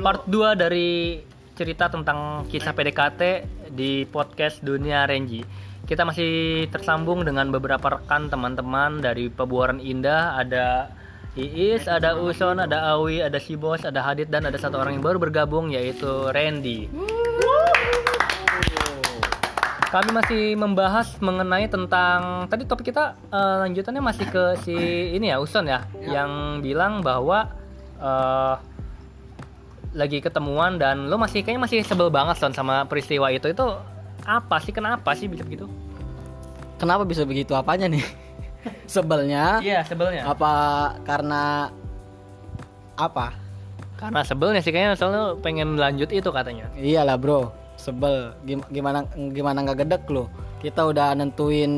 part 2 dari cerita tentang kisah PDKT di podcast Dunia Renji. Kita masih tersambung dengan beberapa rekan teman-teman dari Pebuaran Indah. Ada Iis, ada Uson, ada Awi, ada si Bos, ada Hadid dan ada satu orang yang baru bergabung yaitu Randy. Kami masih membahas mengenai tentang tadi topik kita eh, lanjutannya masih ke si ini ya Uson ya, yang bilang bahwa eh, lagi ketemuan dan lo masih kayaknya masih sebel banget Son sama peristiwa itu itu apa sih kenapa sih bisa begitu? Kenapa bisa begitu apanya nih? Sebelnya Iya sebelnya. apa karena apa? Karena sebelnya sih kayaknya soalnya pengen lanjut itu katanya. Iyalah bro, sebel. Gim- Gimana gimana nggak gedek lo? Kita udah nentuin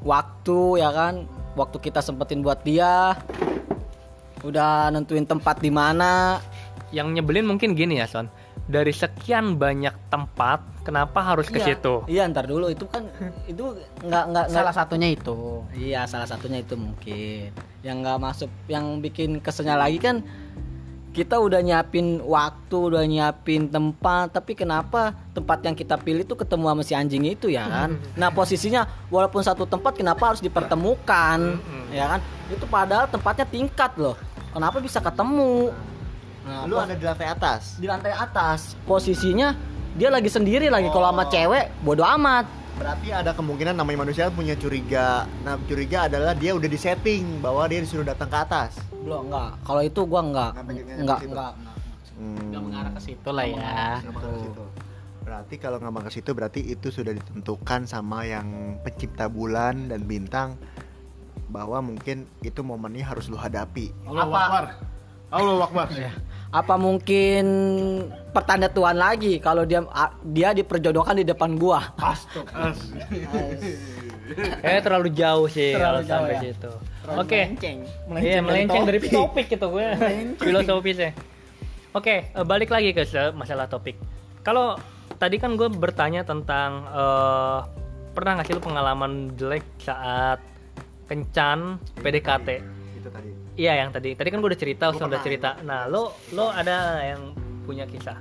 waktu ya kan, waktu kita sempetin buat dia. Udah nentuin tempat di mana. Yang nyebelin mungkin gini ya Son. Dari sekian banyak tempat, kenapa harus ke Iya. situ? Iya ntar dulu itu kan itu nggak nggak Salah satunya itu. Iya salah satunya itu mungkin yang nggak masuk yang bikin keselnya lagi kan kita udah nyiapin waktu udah nyiapin tempat tapi kenapa tempat yang kita pilih tuh ketemu sama si anjing itu ya kan? Nah posisinya walaupun satu tempat kenapa harus dipertemukan? Ya kan? Itu padahal tempatnya tingkat loh. Kenapa bisa ketemu? Nah, Lu ada di lantai atas. di lantai atas. Posisinya dia lagi sendiri lagi. Kalau sama cewek bodoh amat. Berarti ada kemungkinan namanya manusia punya curiga. Nah, curiga adalah dia udah disetting bahwa dia disuruh datang ke atas. Belum enggak kalau itu gua enggak enggak enggak Hmm. Nggak mengarah ke situ lah ya. Berarti kalau nggak ke situ berarti itu sudah ditentukan sama yang pencipta bulan dan bintang bahwa mungkin itu momennya harus lu hadapi. Allah Akbar. Allah Akbar. apa mungkin pertanda Tuhan lagi kalau dia dia diperjodohkan di depan gua Kayaknya terlalu jauh sih Terlalu kalau jauh sampai ya. situ. Oke. Iya, dari melenceng dari topik. topik gitu gue. Filosofisnya. Oke, eh, balik lagi ke masalah topik. Kalau tadi kan gue bertanya tentang eh, pernah nggak sih lu pengalaman jelek saat kencan PDKT? Itu tadi. Iya yang tadi. Tadi kan gue udah cerita, Gua udah cerita. Nah, lo lo ada yang punya kisah?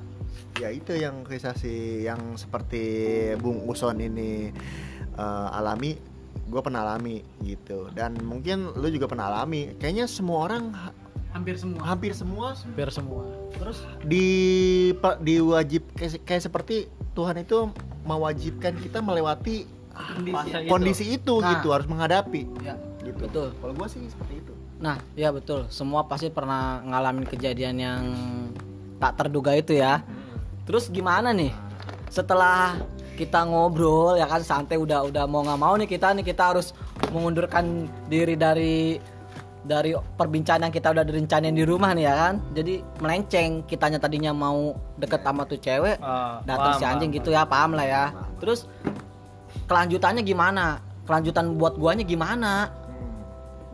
Ya itu yang kisah si yang seperti Bung Uson ini eh, alami, gue pernah alami gitu. Dan mungkin lu juga pernah alami. Kayaknya semua orang ha- Hampir semua. hampir semua Hampir semua. terus di diwajib kayak, kayak seperti Tuhan itu mewajibkan kita melewati Fase itu. kondisi itu Nah. gitu harus menghadapi ya gitu. betul Kalau gue sih seperti itu. nah ya betul semua pasti pernah ngalamin kejadian yang tak terduga itu ya terus gimana nih setelah kita ngobrol ya kan? Santai udah udah mau nggak mau nih kita nih kita harus mengundurkan diri dari dari perbincangan yang kita udah direncanain di rumah nih ya kan? Jadi melenceng. Kitanya tadinya mau deket sama tuh cewek Ah, datang si anjing paham, gitu ya paham lah ya. terus kelanjutannya gimana? Kelanjutan buat guanya gimana?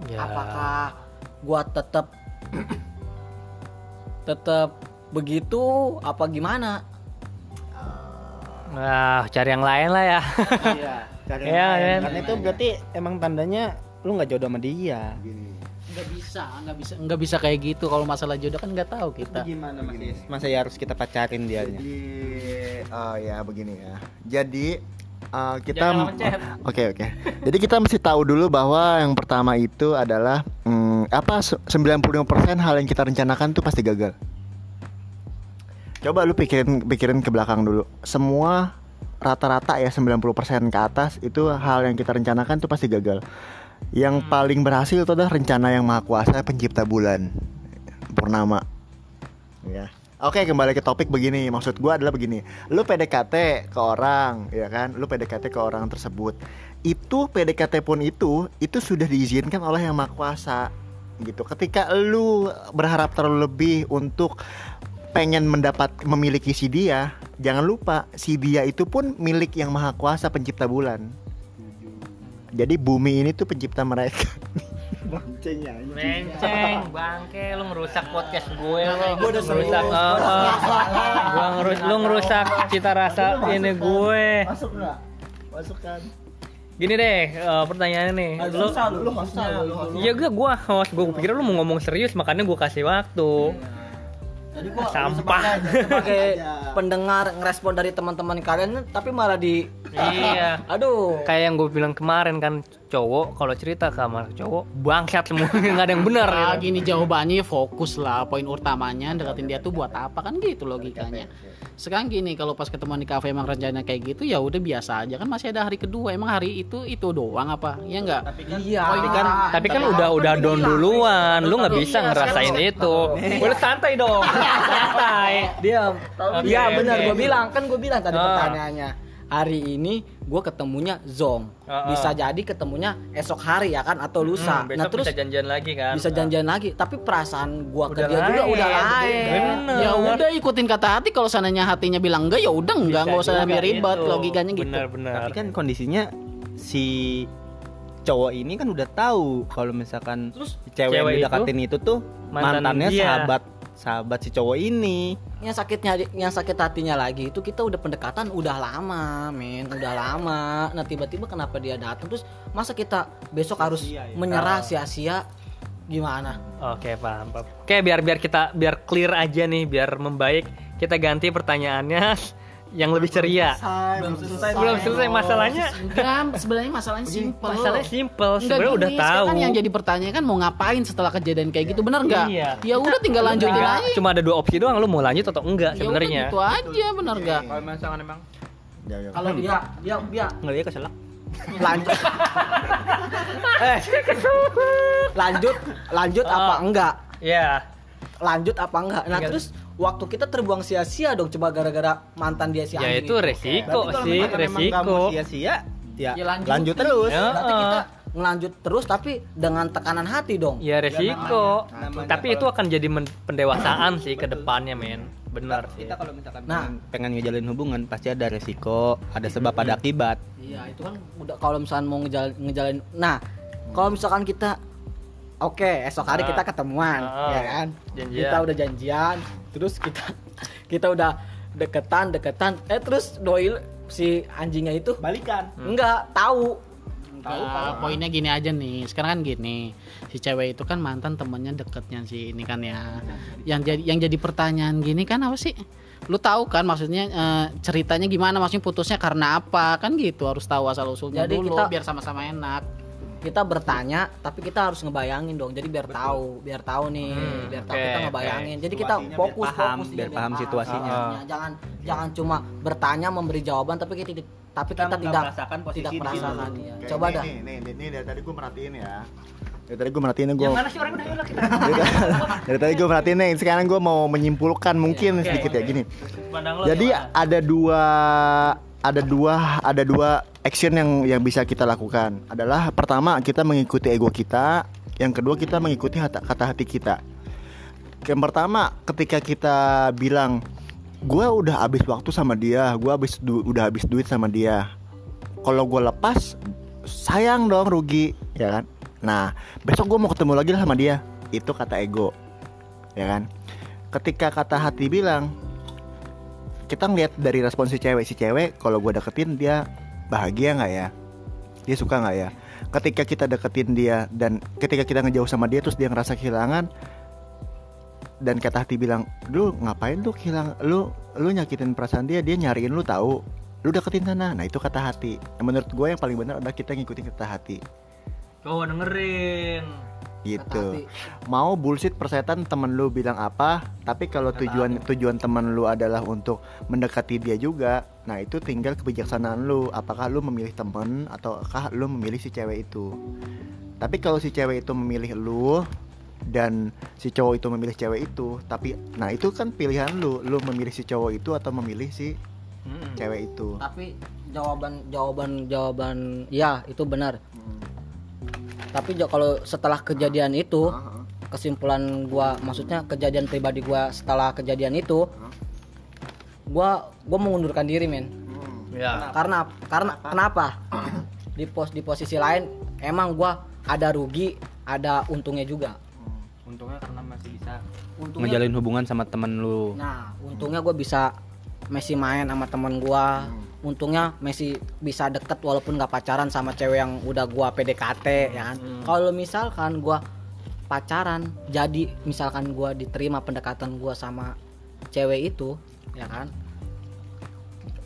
Ya. apakah gua tetap tetap begitu? Apa gimana Nah, cari yang lain lah ya. Iya. Cari Iya, yang lain. kan? Karena itu berarti emang tandanya lu nggak jodoh sama dia. Gini. Nggak bisa, nggak bisa, nggak bisa kayak gitu. Kalau masalah jodoh kan nggak tahu kita. Gimana Mas? Masa ya harus kita pacarin dia? Jadi oh ya begini ya. Jadi uh, kita. Oke oke. Jadi kita mesti tahu dulu bahwa yang pertama itu adalah hmm, apa se- 95% hal yang kita rencanakan tuh pasti gagal. Coba lu pikirin pikirin ke belakang dulu. Semua rata-rata ya 90% ke atas itu hal yang kita rencanakan tuh pasti gagal. Yang paling berhasil itu adalah rencana yang maha kuasa pencipta bulan purnama. Ya. Oke kembali ke topik begini Maksud gua adalah begini Lu PDKT ke orang ya kan Lu PDKT ke orang tersebut Itu PDKT pun itu Itu sudah diizinkan oleh yang maha kuasa Gitu Ketika lu berharap terlalu lebih Untuk pengen mendapat memiliki si dia Jangan lupa Si dia itu pun milik yang maha kuasa pencipta bulan Jadi bumi ini tuh pencipta mereka Menceng, bangke, lu ngerusak podcast gue lu. Gua udah ngerusak. Gua ngerus, lu ngerusak cita rasa ini gue. Masuk nggak? Masuk kan Gini deh, eh, pertanyaannya nih. Lu, Lu hostnya lu hostnya. Iya gue, gue pikir lu mau ngomong serius, makanya gue kasih waktu. Jadi gua Sampah. sebagai pendengar ngerespon dari teman-teman kalian tapi malah di iya. Aduh. Kayak yang gue bilang kemarin kan cowok kalau cerita ke kamar cowok bangsat semua. Nggak ada yang benar Nah, gitu. gini jawabannya fokus lah. Poin utamanya deketin dia tuh buat apa? Kan gitu logikanya. Sekarang gini kalau pas ketemu di kafe emang rencana kayak gitu ya udah biasa aja. Kan masih ada hari kedua. Emang hari itu itu doang apa? Ya enggak iya. Tapi kan- tapi kan udah udah down duluan. Lu nggak bisa Iya, ngerasain sekarang- itu. Boleh santai dong. Santai. Diam iya benar. Gue bilang. Kan gue bilang tadi Ah. pertanyaannya hari ini gue ketemunya zong. Ah, ah. bisa jadi ketemunya esok hari ya kan? Atau lusa. Hmm, besok nah terus bisa janjian lagi kan? bisa janjian lagi. Tapi perasaan gua ke dia juga udah lain Bener. ya udah ikutin kata hati. Kalau sananya hatinya bilang enggak ya udah enggak nggak usah ribet gitu. logikanya gitu. Benar-benar Tapi kan kondisinya si cowok ini kan udah tahu kalau misalkan Terus cewek, cewek yang didekatin itu, tuh mantan mantannya dia. sahabat sahabat si cowok ini. yang sakitnya yang sakit hatinya lagi itu kita udah pendekatan udah lama men. Udah lama. Nah tiba-tiba kenapa dia datang? Terus masa kita besok harus Sia-sia ya. menyerah sia-sia? Gimana? Oke paham, paham. Oke biar biar kita biar clear aja nih biar membaik. Kita ganti pertanyaannya yang lebih ceria. belum selesai Belum selesai masalahnya. enggak sebenarnya masalahnya simpel Masalahnya simple Enggak sebenarnya udah tahu. kan yang jadi pertanyaan kan mau ngapain setelah kejadian kayak gitu bener nggak Iya. ya udah tinggal lanjutin Enggak, aja Cuma ada dua opsi doang lu mau lanjut atau enggak ya sebenarnya. gitu aja bener nggak Kalau misalkan emang Ya, ya. kalau dia dia dia nggak dia keselak. lanjut eh lanjut lanjut apa Oh. enggak Iya. lanjut apa enggak nah Enggak. terus waktu kita terbuang sia-sia dong coba gara-gara mantan dia si Ya anjing itu resiko Berarti kalau sih, nggak resiko. mau sia-sia, ya, Ya lanjut. lanjut. terus. Ya. Berarti kita ngelanjut terus tapi dengan tekanan hati dong. Ya resiko. namanya- namanya Tapi kalau- itu akan jadi pendewasaan sih ke depannya, men. Benar sih. Kita kalau misalkan Nah. pengen, pengen ngejalin hubungan pasti ada resiko, ada sebab ada akibat. Iya, itu kan udah kalau misalkan mau ngejalin, ngejalin nah, kalau misalkan kita oke, esok hari Ah. kita ketemuan, Ah. ya kan? Janjian. Kita udah janjian, terus kita kita udah deketan, deketan, eh terus doi si anjingnya itu Balikan. enggak tahu. Nah, poinnya gini aja nih. Sekarang kan gini, si cewek itu kan mantan temennya deketnya si ini kan ya. Yang jadi yang jadi pertanyaan gini kan apa sih? Lu tahu kan maksudnya eh, ceritanya gimana? Maksudnya putusnya karena apa? Kan gitu harus tahu asal usulnya Jadi dulu kita- biar sama-sama enak. Kita bertanya, tapi kita harus ngebayangin dong. Jadi biar tahu, biar tahu nih, Hmm, biar tahu oke, kita ngebayangin. Jadi kita Situasinya biar fokus, paham, fokus biar paham situasinya. Ya, jangan jangan cuma bertanya memberi jawaban tapi kita tapi Kita kita, tidak merasakan posisi tidak merasakan ya. Kayak Coba ini, dah. Nih, nih, nih, dari tadi gue merhatiin ya. Dari tadi gue merhatiin gue. Yang mana sih orang udah yuk kita. dari, tadi gue merhatiin nih. Sekarang gue mau menyimpulkan mungkin Oke, sedikit ya oke. gini. Jadi gimana? ada dua ada dua ada dua action yang yang bisa kita lakukan. Adalah pertama kita mengikuti ego kita, yang kedua kita mengikuti hata- kata hati kita. Yang pertama ketika kita bilang gua udah habis waktu sama dia, gua habis udah habis duit sama dia. Kalau gua lepas sayang dong rugi, ya kan? Nah, besok gua mau ketemu lagi sama dia. Itu kata ego. Ya kan? Ketika kata hati bilang kita ngeliat dari respon si cewek si cewek kalau gue deketin dia bahagia nggak ya? Dia suka nggak ya? Ketika kita deketin dia dan ketika kita ngejauh sama dia terus dia ngerasa kehilangan dan kata hati bilang lu ngapain lu hilang lu lu nyakitin perasaan dia dia nyariin lu tahu lu deketin sana. Nah itu kata hati. Menurut gue yang paling benar adalah kita ngikutin kata hati. Coba dengerin. Gitu hati. mau bullshit persetan temen lu bilang apa tapi kalau tujuan tujuan temen lu adalah untuk mendekati dia juga nah itu tinggal kebijaksanaan lu apakah lu memilih temen ataukah lu memilih si cewek itu tapi kalau si cewek itu memilih lu dan si cowok itu memilih cewek itu tapi nah itu kan pilihan lu lu memilih si cowok itu atau memilih si Mm-mm. cewek itu Tapi jawaban jawaban jawaban ya itu benar. Tapi kalau setelah kejadian itu kesimpulan gua maksudnya kejadian pribadi gua setelah kejadian itu gua gua mengundurkan diri men. Ya. karena karena kenapa? di pos di posisi lain emang gua ada rugi ada untungnya juga. Untungnya karena masih bisa. Untungnya ngejalin hubungan sama temen lu. nah untungnya gua bisa masih main sama teman gua untungnya masih bisa deket walaupun nggak pacaran sama cewek yang udah gua PDKT ya kan? Kalau misalkan gua pacaran jadi misalkan gua diterima pendekatan gua sama cewek itu ya kan?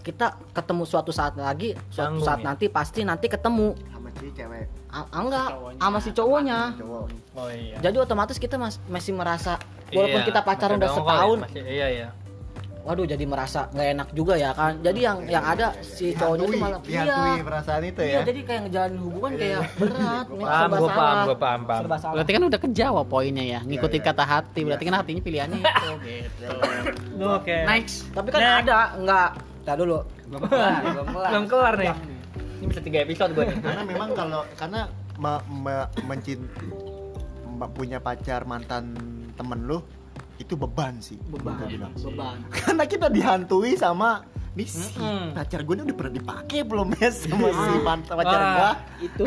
Kita ketemu suatu saat lagi suatu Canggung saat ya? nanti pasti nanti ketemu. Sama si cewek. A- ah, enggak sama si cowoknya. Cowok. Oh iya. jadi otomatis kita mas- masih merasa walaupun Iya, kita pacaran udah ya, setahun. Masih- iya iya. Waduh jadi merasa nggak enak juga ya kan jadi yang yang ada si cowoknya itu malah iya perasaan itu iya ya jadi kayak ngejalanin hubungan kayak berat Paham, gue paham, gue paham, paham. Berarti kan udah kejawab poinnya ya, ngikutin iya. kata hati. Berarti kan hatinya pilihannya itu gitu. Oke. Next. tapi kan ada nggak Tar dulu belum kelar nih. Ini bisa tiga episode gue karena memang kalau karena me, me- mencin- me- punya pacar mantan temen lu itu beban sih beban bilang. beban karena kita dihantui sama nih si Mm-mm. pacar gue ini udah pernah dipakai belum ya sama si mantan pacar Wah. gua itu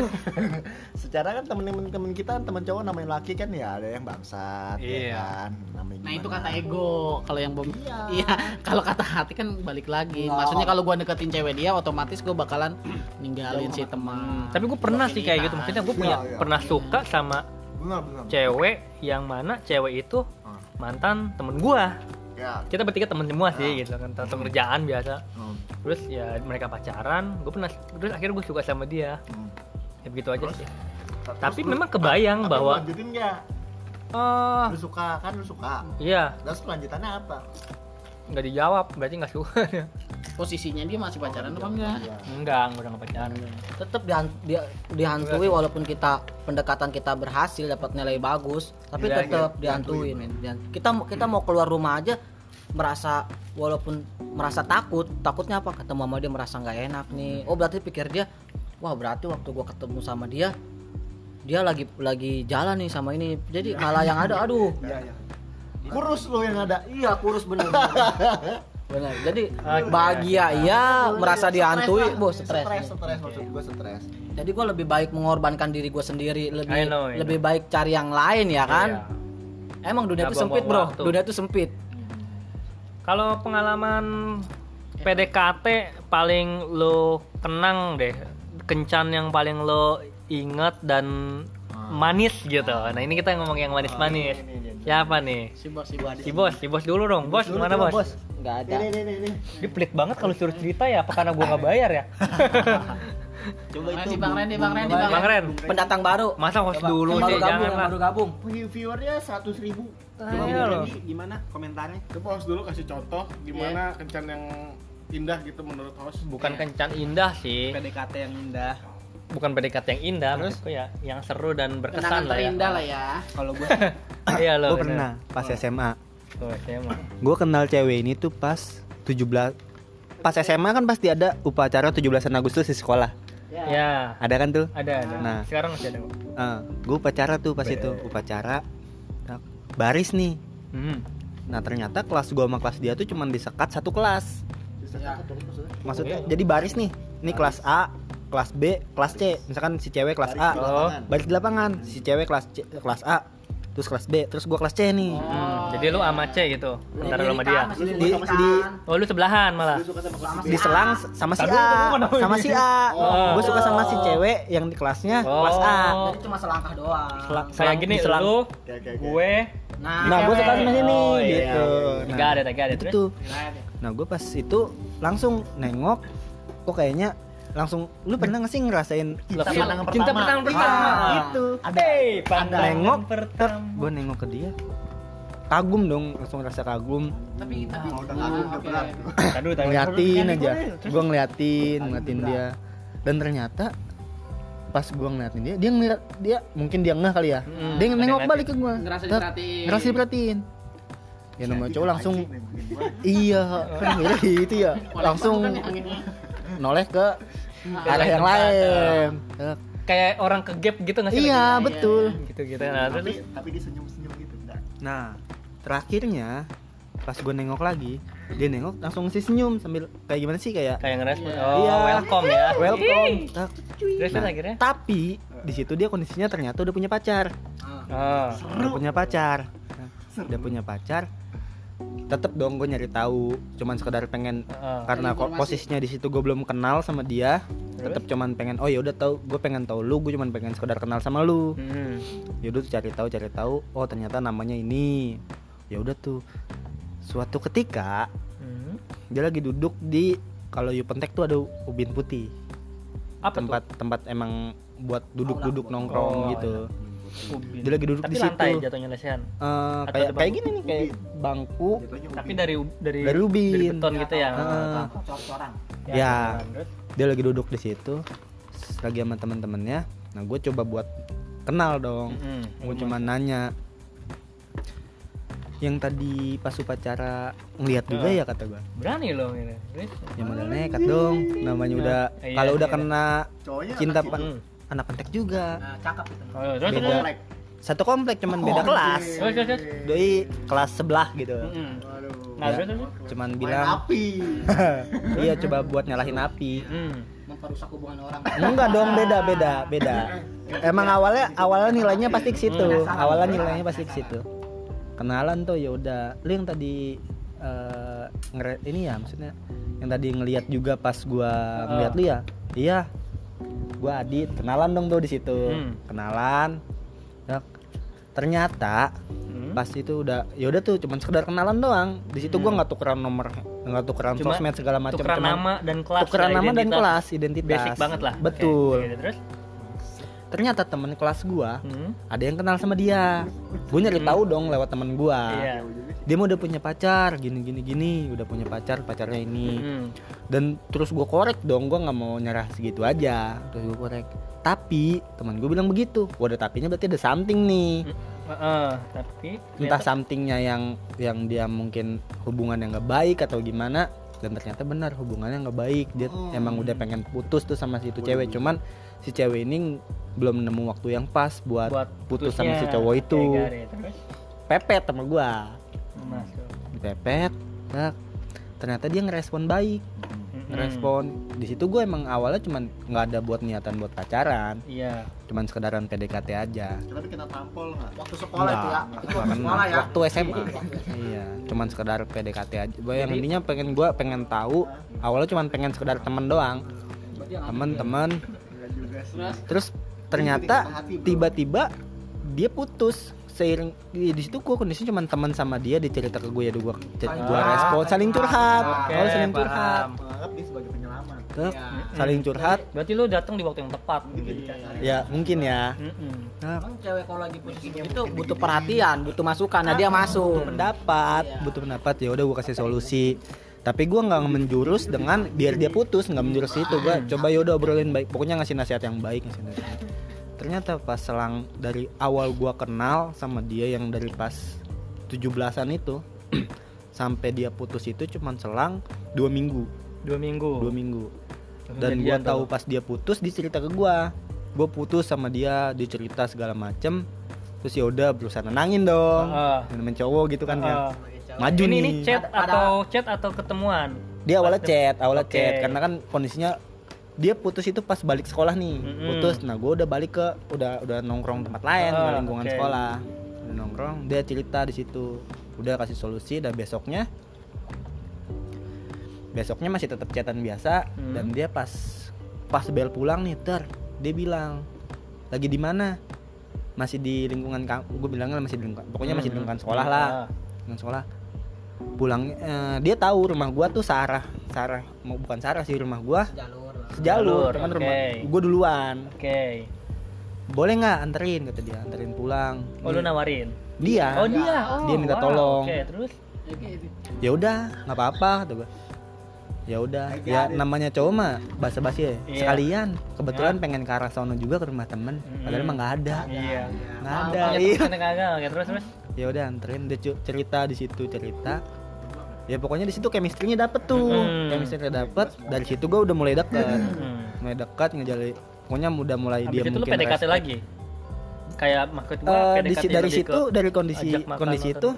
secara kan temen-temen temen kita temen cowok namanya laki kan ya ada yang bangsat ya Iya. kan namanya Nah itu kata ego. Kalau yang bom, Iya. iya. Kalau kata hati kan balik lagi. Enggak. Maksudnya kalau gua deketin cewek dia, otomatis gua bakalan ninggalin si teman. Tapi gue pernah sih kayak gitu. Maksudnya gue punya Iya, iya. pernah suka sama benar benar cewek yang mana cewek itu Hmm. Mantan temen gua. ya Kita bertiga temen semua sih gitu kan, satu kerjaan biasa. Hmm. Terus ya mereka pacaran, gue pernah terus akhirnya gue suka sama dia. Hmm. Ya begitu aja sih. Terus Tapi lu- memang kebayang tapi bahwa lanjutin nggak oh lu suka kan lu suka iya terus kelanjutannya apa nggak dijawab berarti nggak suka. Posisinya dia masih pacaran apa enggak? enggak udah nggak pacaran. Tetap dihan- dia- dihantui walaupun kita pendekatan kita berhasil dapat nilai bagus tapi Iya, tetap iya, dihantuin. Men. Kita kita mau keluar rumah aja merasa walaupun merasa takut takutnya apa? Ketemu sama dia merasa nggak enak nih. Oh berarti pikir dia wah berarti waktu gua ketemu sama dia dia lagi lagi jalan nih sama ini. Jadi malah yang ada aduh kurus lu yang ada. Iya kurus bener. Bener. Jadi bahagia. Iya merasa dihantui bos stres. Stres stres maksud gue stres. Jadi gue lebih baik mengorbankan diri gue sendiri lebih I know, I lebih baik cari yang lain ya kan? Iya. emang dunia itu sempit bro. waktu. dunia itu sempit. Kalau pengalaman PDKT paling lo kenang deh. Kencan yang paling lo inget dan manis gitu. Nah ini kita ngomong yang manis-manis. Siapa nih? Si bos, si bos. si bos si bos dulu dong. Bos gimana bos? nggak ada. Ini ini ini dia pelit banget kalau suruh cerita ya. Apa karena gua nggak bayar ya? Coba Randy, Bang Randy, Bang Randy, Bang bang Ren. Pendatang baru. Masa host dulu yang baru sih? gabung jangan lah. baru gabung. Viewernya seratus ribu. Iya loh. gimana komentarnya? Coba host dulu kasih contoh gimana kencan yang indah gitu menurut host. bukan kencan indah sih. PDKT yang indah bukan PDKT yang indah maksudku ya yang seru dan Kenangan berkesan lah ya. terindah lah ya. kalau gue iya loh gue pernah pas SMA Tuh, SMA. gue kenal cewek ini tuh pas 17 pas SMA kan pasti ada upacara 17 Agustus di sekolah. Ya. Ada kan tuh? Ada ada. Nah. sekarang masih ada gue upacara tuh pas itu upacara Tak, baris nih. Hmm. nah ternyata kelas gue sama kelas dia tuh cuman disekat satu kelas. Maksudnya? Jadi baris nih. Ini kelas A kelas B kelas C. Misalkan si cewek kelas A Oh. baris di lapangan. Si cewek kelas C, kelas A terus kelas B terus gua kelas C nih. Hmm, jadi lu sama C gitu antara lu sama dia. di, di oh lu sebelahan malah. Diselang sama si A lu sama si A. Oh. gue suka sama si cewek yang di kelasnya kelas A. Oh. jadi cuma selangkah doang. Selang- kayak selang- gini diselang. lu gue nah, nah gue suka sama sini Oh, iya. gitu. tiga ada tiga ada itu. Terus tuh nah gue pas itu langsung nengok kok kayaknya langsung lu pernah gak sih ngerasain Cinta pandangan cinta pertama. pertama. pertama Ah, itu. hey pandangan Nengok, pertama. Gue nengok ke dia. Kagum dong langsung rasa kagum. Tapi tapi Mau udah kagum udah berat. Ngeliatin aja. gue ngeliatin ngeliatin dia. Dan ternyata pas gue ngeliatin dia dia ngeliat dia mungkin dia ngeh kali ya. Mm, dia ada nengok balik ke gue Ngerasa diperhatiin. ngerasa diperhatiin. Ya namanya cowok langsung iya kan gitu ya. Langsung ini. Noleh ke arah yang lain. kayak orang ke gap gitu nggak sih? Iya betul. Gitu gitu nah tapi tapi dia senyum senyum gitu enggak nah terakhirnya pas gue nengok lagi dia nengok langsung ngasih senyum sambil kayak gimana sih kayak kayak ngerespon. Oh Iya. welcome ya. Welcome. Terus Nah, akhirnya? tapi di situ dia kondisinya ternyata udah punya pacar. Oh. udah punya pacar. Nah, udah punya pacar tetep dong gue nyari tahu cuman sekedar pengen Oh. karena kok Informasi. posisinya di situ gue belum kenal sama dia tetap cuman pengen oh ya udah tahu gue pengen tahu lu gue cuman pengen sekedar kenal sama lu Hmm. ya udah tuh cari tahu cari tahu oh ternyata namanya ini ya udah tuh suatu ketika Hmm. dia lagi duduk di kalau Yupentek tuh ada ubin putih Apa tempat tempat emang buat duduk-duduk nongkrong Oh, gitu tuh? Ubin. dia lagi duduk Tapi di situ lantai jatuhnya lesehan. Eh, Atau kayak kayak bangku? gini nih kayak bangku Tapi dari dari Dari ubin. dari beton gitu ya. Heeh. cor-coran Ya. terus? dia lagi duduk di situ lagi sama teman-temannya nah gue coba buat kenal dong Mm-mm. gue cuma nanya yang tadi pas upacara ngeliat juga Ah. ya kata gue Berani loh ini. Ya modal nekat dong namanya udah Iya, kalau udah iya. kena cinta pak Hmm. Anak pentek juga nah cakep itu Oh, terus beda terus. satu komplek cuman beda kelas Terus terus. terus. doi kelas sebelah gitu Mm-mm. Nah, Ya, terus terus. cuman bilang iya coba buat nyalahin api Hmm. memperusak hubungan orang Enggak dong, beda beda beda. Emang awalnya awalnya nilainya pasti ke situ. Awalnya nilainya pasti ke situ. Kenalan tuh ya udah. Lu yang tadi eh, ngere ini ya maksudnya yang tadi ngelihat juga pas gua ngeliat lu ya. Iya. Gua Adit, kenalan dong tuh di situ. Hmm. Kenalan. Ya, ternyata Hmm. pas itu udah ya udah tuh cuman sekedar kenalan doang. Di situ gua nggak tukeran nomor, nggak tukeran Cuma sosmed segala macam. Tukeran cuman nama dan kelas. tukeran ya, nama dan identitas. kelas identitas. Basic banget lah. Betul. oke, terus? Ternyata temen kelas gua Hmm. ada yang kenal sama dia. Gue nyari tahu dong lewat temen gua. Iya. dia mau udah punya pacar gini gini gini udah punya pacar pacarnya ini. Hmm. dan terus gua korek dong gua nggak mau nyerah segitu aja. Terus gua korek. Tapi teman gue bilang begitu. Waduh tapinya berarti ada something nih. Heeh, tapi entah somethingnya yang yang dia mungkin hubungan yang nggak baik atau gimana dan ternyata benar hubungannya nggak baik. Dia emang udah pengen putus tuh sama si itu cewek. cuman si cewek ini belum nemu waktu yang pas buat, buat putus sama si cowok itu. got it. Terus? pepet sama gua. Masuk. dipepet nah, ternyata dia ngerespon baik. Ngerespon. Di situ gue emang awalnya cuman nggak ada buat niatan buat pacaran. Iya. cuman sekedaran PDKT aja. Tapi kena tampol nggak? waktu sekolah itu ya? Nggak, itu nggak. waktu sekolah ya? Waktu SMA iya. Cuman sekedar PDKT aja. Gua yang intinya pengen gua pengen tahu. Awalnya cuman pengen sekedar temen doang. Temen-temen terus? Ternyata tiba-tiba dia putus. Seiring di, di situ gua kondisi cuman teman sama dia dia cerita ke gue ya gua gua respon saling curhat. Oke, oh saling curhat. Dia sebagai penyelamat. Tuh, saling curhat. Berarti lu datang di waktu yang tepat. ya mungkin ya. Mm-mm. nah, Emang cewek kalau lagi putus itu butuh perhatian butuh masukan. Nah dia masuk pendapat butuh pendapat ya udah gue kasih solusi tapi gue nggak menjurus dengan biar dia putus nggak menjurus itu gue coba ya udah obrolin baik pokoknya ngasih nasihat yang baik ngasih nasihat. ternyata pas selang dari awal gue kenal sama dia yang dari pas 17-an itu sampai dia putus itu cuman selang dua minggu Dua minggu. dua minggu dan gue tahu pas dia putus dia cerita ke gue gue putus sama dia dia cerita segala macem terus ya udah berusaha nenangin dong Ah. Nemenin cowok gitu kan ya Ah. Maju ini, nih ini chat Ada- atau chat atau ketemuan? dia awalnya chat awalnya Oke. chat karena kan kondisinya dia putus itu pas balik sekolah nih Mm-mm. putus nah gue udah balik ke udah udah nongkrong tempat lain ke lingkungan oke. sekolah udah nongkrong dia cerita di situ udah kasih solusi dan besoknya besoknya masih tetap chatan biasa Hmm. dan dia pas pas bel pulang nih ter dia bilang lagi di mana masih di lingkungan gue bilangnya masih di lingkungan pokoknya masih di Hmm. lingkungan sekolah lah Ah. lingkungan sekolah pulang eh, dia tahu rumah gua tuh Sarah Sarah mau bukan Sarah sih rumah gua jalur sejalur Jalur, cuman oke. rumah gua duluan. Oke. boleh nggak anterin kata dia anterin pulang. Oh lu nawarin. dia. Oh dia. Oh, dia minta wow, tolong. Oke, terus? Ya udah nggak apa-apa kata gua. Ya udah ya namanya cowok mah basa-basi ya. Iya. sekalian. Kebetulan pengen ke arah sono juga ke rumah temen. Padahal emang nggak ada. Iya. nggak ada Punya iya. terus terus. Ya udah anterin dia cerita di situ cerita ya pokoknya di situ chemistry-nya dapet tuh Hmm. chemistry-nya dapet dari situ gua udah mulai deket Hmm. mulai dekat ngejalin pokoknya udah mulai Habis dia itu lu mungkin PDKT respect. lagi. Kayak maksud gua Eh, di, PDKT dari situ ke dari kondisi kondisi itu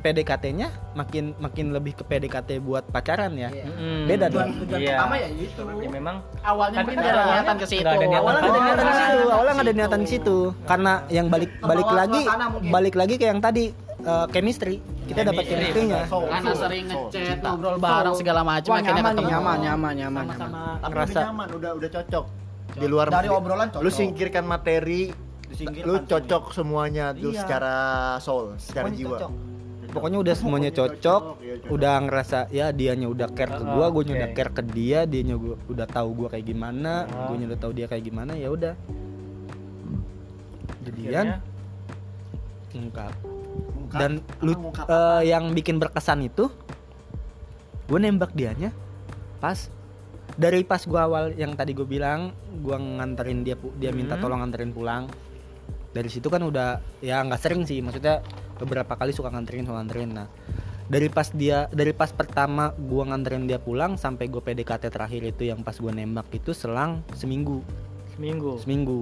PDKT-nya makin makin lebih ke PDKT buat pacaran ya? Mm-mm. beda dong. tujuan Iya. pertama ya itu Ya memang Awalnya Tapi mungkin ada niatan ke situ. nggak ada niatan awalnya nggak ada niatan ke situ. Awalnya ada niatan ke situ. Karena yang balik balik Kebawa lagi balik lagi ke yang tadi eh, chemistry. Kita dapat chemistry-nya. Karena sering ngechat, ngobrol bareng segala macam akhirnya nyaman nyaman, nyaman, nyaman, nyaman. sama-sama. Tapi nyaman, udah udah cocok. Di luar Dari obrolan cocok. Lu singkirkan materi, Disingkirkan lu cocok semuanya tuh Iya. secara soul, secara Pokoknya jiwa. cocok. pokoknya udah semuanya Pokoknya cocok cocok, iya, cocok. udah ngerasa ya dianya udah care ke gua Oh, gua oke. udah care ke dia dia gua udah tahu gua kayak gimana Oh. gua udah tahu dia kayak gimana ya udah jadian ungkap dan lu eh, yang bikin berkesan itu gue nembak dianya pas dari pas gua awal yang tadi gue bilang gua nganterin dia dia minta Hmm. tolong nganterin pulang dari situ kan udah ya nggak sering sih maksudnya beberapa kali suka nganterin suka nganterin. Nah dari pas dia dari pas pertama gua nganterin dia pulang sampai gue PDKT terakhir itu yang pas gua nembak itu selang seminggu. Seminggu? Seminggu.